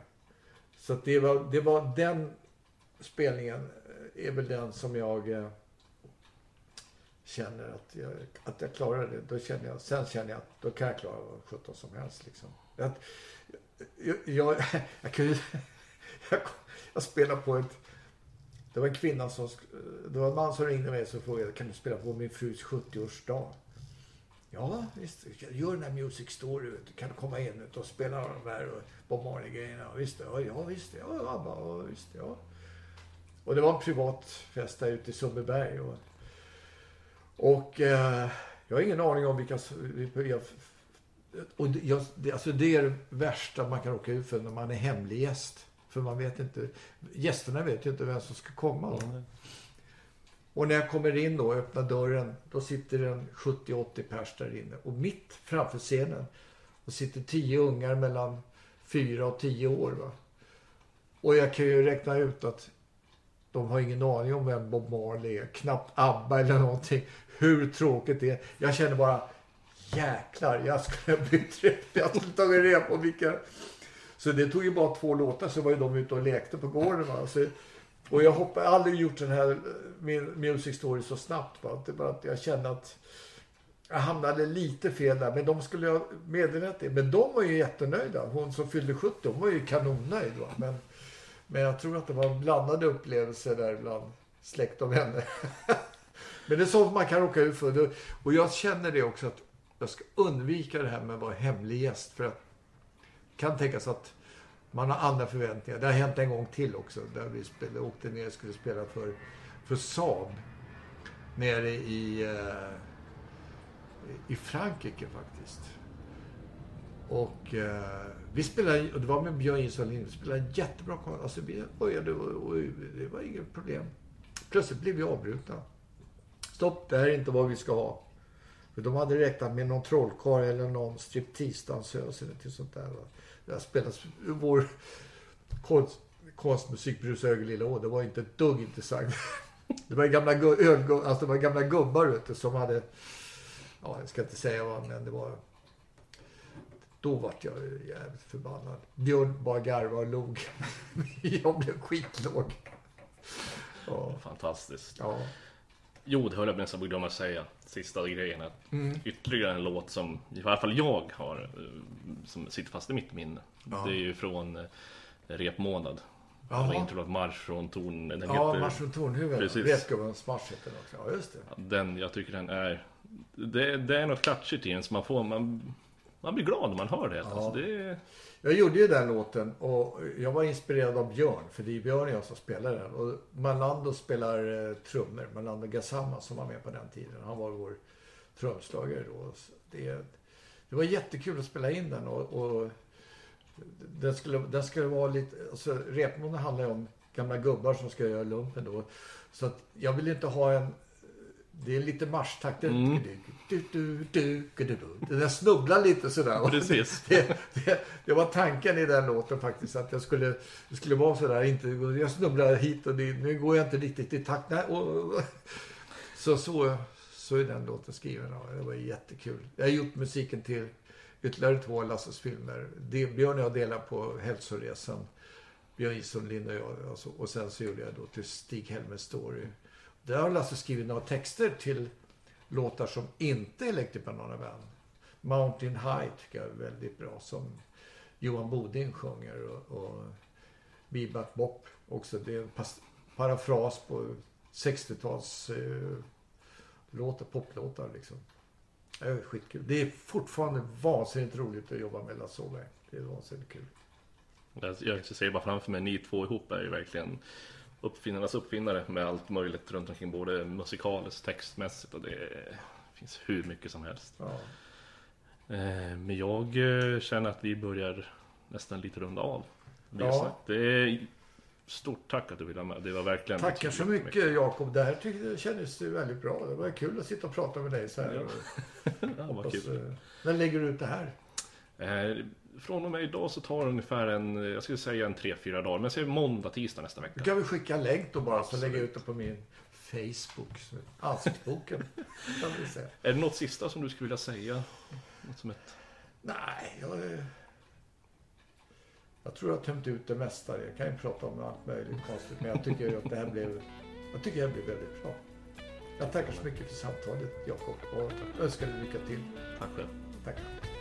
Så att det var, det var den spelningen eh, är väl den som jag eh, känner att jag, att jag klarar det. Då känner jag, sen känner jag att då kan jag klara vad sjutton som helst. Liksom. Jag, jag, jag, jag, kan jag, jag spelar på ett det var en kvinna som, det var en man som ringde mig och frågade kan du spela på min frus 70-årsdag? Ja, visst. Gör den här Music Story. du. Kan du komma in och spela de här eh, Bob Marley-grejerna? Visst, ja, ja, visst. Ja, ABBA, ja, visst, ja. Och det var en privat fest där ute i Sundbyberg. Och, Och eh, jag har ingen aning om vilka... Jag, och det, jag, alltså det är det värsta man kan råka ut för när man är hemlig gäst. För man vet inte... Gästerna vet ju inte vem som ska komma. Mm. Och när jag kommer in då och öppnar dörren, då sitter en 70-80 pers där inne. Och mitt framför scenen, då sitter tio ungar mellan fyra och tio år. Va? Och jag kan ju räkna ut att de har ingen aning om vem Bob Marley är. Knappt ABBA eller någonting. Hur tråkigt det är. Jag känner bara, jäklar, jag skulle ha bytt rep. Jag skulle tagit reda på vilka. Så det tog ju bara två låtar så var ju de ute och lekte på gården. Va? Så, och jag har aldrig gjort den här eh, music story så snabbt. Va? Det bara att jag kände att jag hamnade lite fel där. Men de skulle ha meddelat det. Men de var ju jättenöjda. Hon som fyllde 70, hon var ju kanonnöjd. Va? Men, men jag tror att det var blandade upplevelser där bland släkt och vänner. men det är sånt man kan råka ut för. Och jag känner det också att jag ska undvika det här med att vara hemlig gäst. För att kan tänkas att man har andra förväntningar. Det har hänt en gång till också. Där vi spelade, åkte ner och skulle spela för, för Saab. Nere i, eh, i Frankrike faktiskt. Och eh, vi spelade, och det var med Björn Isolin, vi spelade en jättebra konsert. Alltså vi började och, och, det var inget problem. Plötsligt blev vi avbrutna. Stopp, det här är inte vad vi ska ha. De hade räknat med någon trollkarl eller någon striptease-dansös eller till sånt där. Jag spelade vår konst, konstmusik Brus lilla Å. Det var inte ett dugg intressant. Det var gamla, alltså det var gamla gubbar du, som hade... Ja, jag ska inte säga vad, men det var... Då vart jag jävligt förbannad. Björn bara garvade och log. jag blev skitlåg. Ja. Fantastiskt. Ja. Jo, det höll jag nästan på att glömma säga. Sista grejen. Att mm. Ytterligare en låt som i alla fall jag har. Eh, som sitter fast i mitt minne. Ja. Det är ju från eh, Repmånad. Jaha. Introlåt Marsch från torn. Den ja, heter, Marsch från tornhuvudet. Repgubbens marsch heter den också. Ja, just det. Den, jag tycker den är... Det, det är något klatschigt i den så man får... Man, man blir glad när man hör det. Ja. Alltså, det jag gjorde ju den låten och jag var inspirerad av Björn. För det är Björn och jag som spelar den. Och Malando spelar eh, trummor. Malando Gassama som var med på den tiden. Han var vår trumslagare då. Det, det var jättekul att spela in den. Och, och den, skulle, den skulle vara lite... Alltså, repmånaden handlar ju om gamla gubbar som ska göra lumpen då. Så att jag vill inte ha en det är lite marschtakt. Mm. Den snubblar lite sådär. Precis. Det, det, det, var tanken i den låten faktiskt. Att jag skulle, det skulle vara sådär. Inte, jag snubblar hit och dit. Nu går jag inte riktigt i takt. Nej, och, så, så, så är den låten skriven. Det var jättekul. Jag har gjort musiken till ytterligare två av Lasses filmer. Det, Björn och jag delar på Hälsoresan. Björn Isolin och jag. Alltså, och sen så gjorde jag då till Stig Helmers Story. Där har Lasse skrivit några texter till låtar som inte är Electric Banana Band. Mountain High tycker jag är väldigt bra som Johan Bodin sjunger och, och Bebop Bop också. Det är en parafras på 60-tals eh, låtar, poplåtar liksom. Det är skitkul. Det är fortfarande vansinnigt roligt att jobba med Lasse Åberg. Det är vansinnigt kul. Jag ser bara framför mig, ni två ihop är ju verkligen uppfinnarnas uppfinnare med allt möjligt runt omkring både musikaliskt, textmässigt och det finns hur mycket som helst. Ja. Eh, men jag eh, känner att vi börjar nästan lite runda av. Ja. Det är stort tack att du ville vara med. Det var verkligen Tackar så mycket. Jakob. Det här tyckte, kändes väldigt bra. Det var kul att sitta och prata med dig så här. Ja. ja, vad kul. Eh, när lägger du ut det här? Från och med idag så tar det ungefär en, jag skulle säga en tre, fyra dagar. Men jag säger måndag, tisdag nästa vecka. Du kan vi skicka en länk då bara så lägger jag ut det på min Facebook. Ansiktsboken. är det något sista som du skulle vilja säga? Något som ett... Nej, jag... Jag tror jag har tömt ut det mesta. Jag kan ju prata om allt möjligt konstigt. Men jag tycker att det här blev... Jag tycker det här blev väldigt bra. Jag tackar så mycket för samtalet Jakob och önskar dig lycka till. Tack själv. Tack.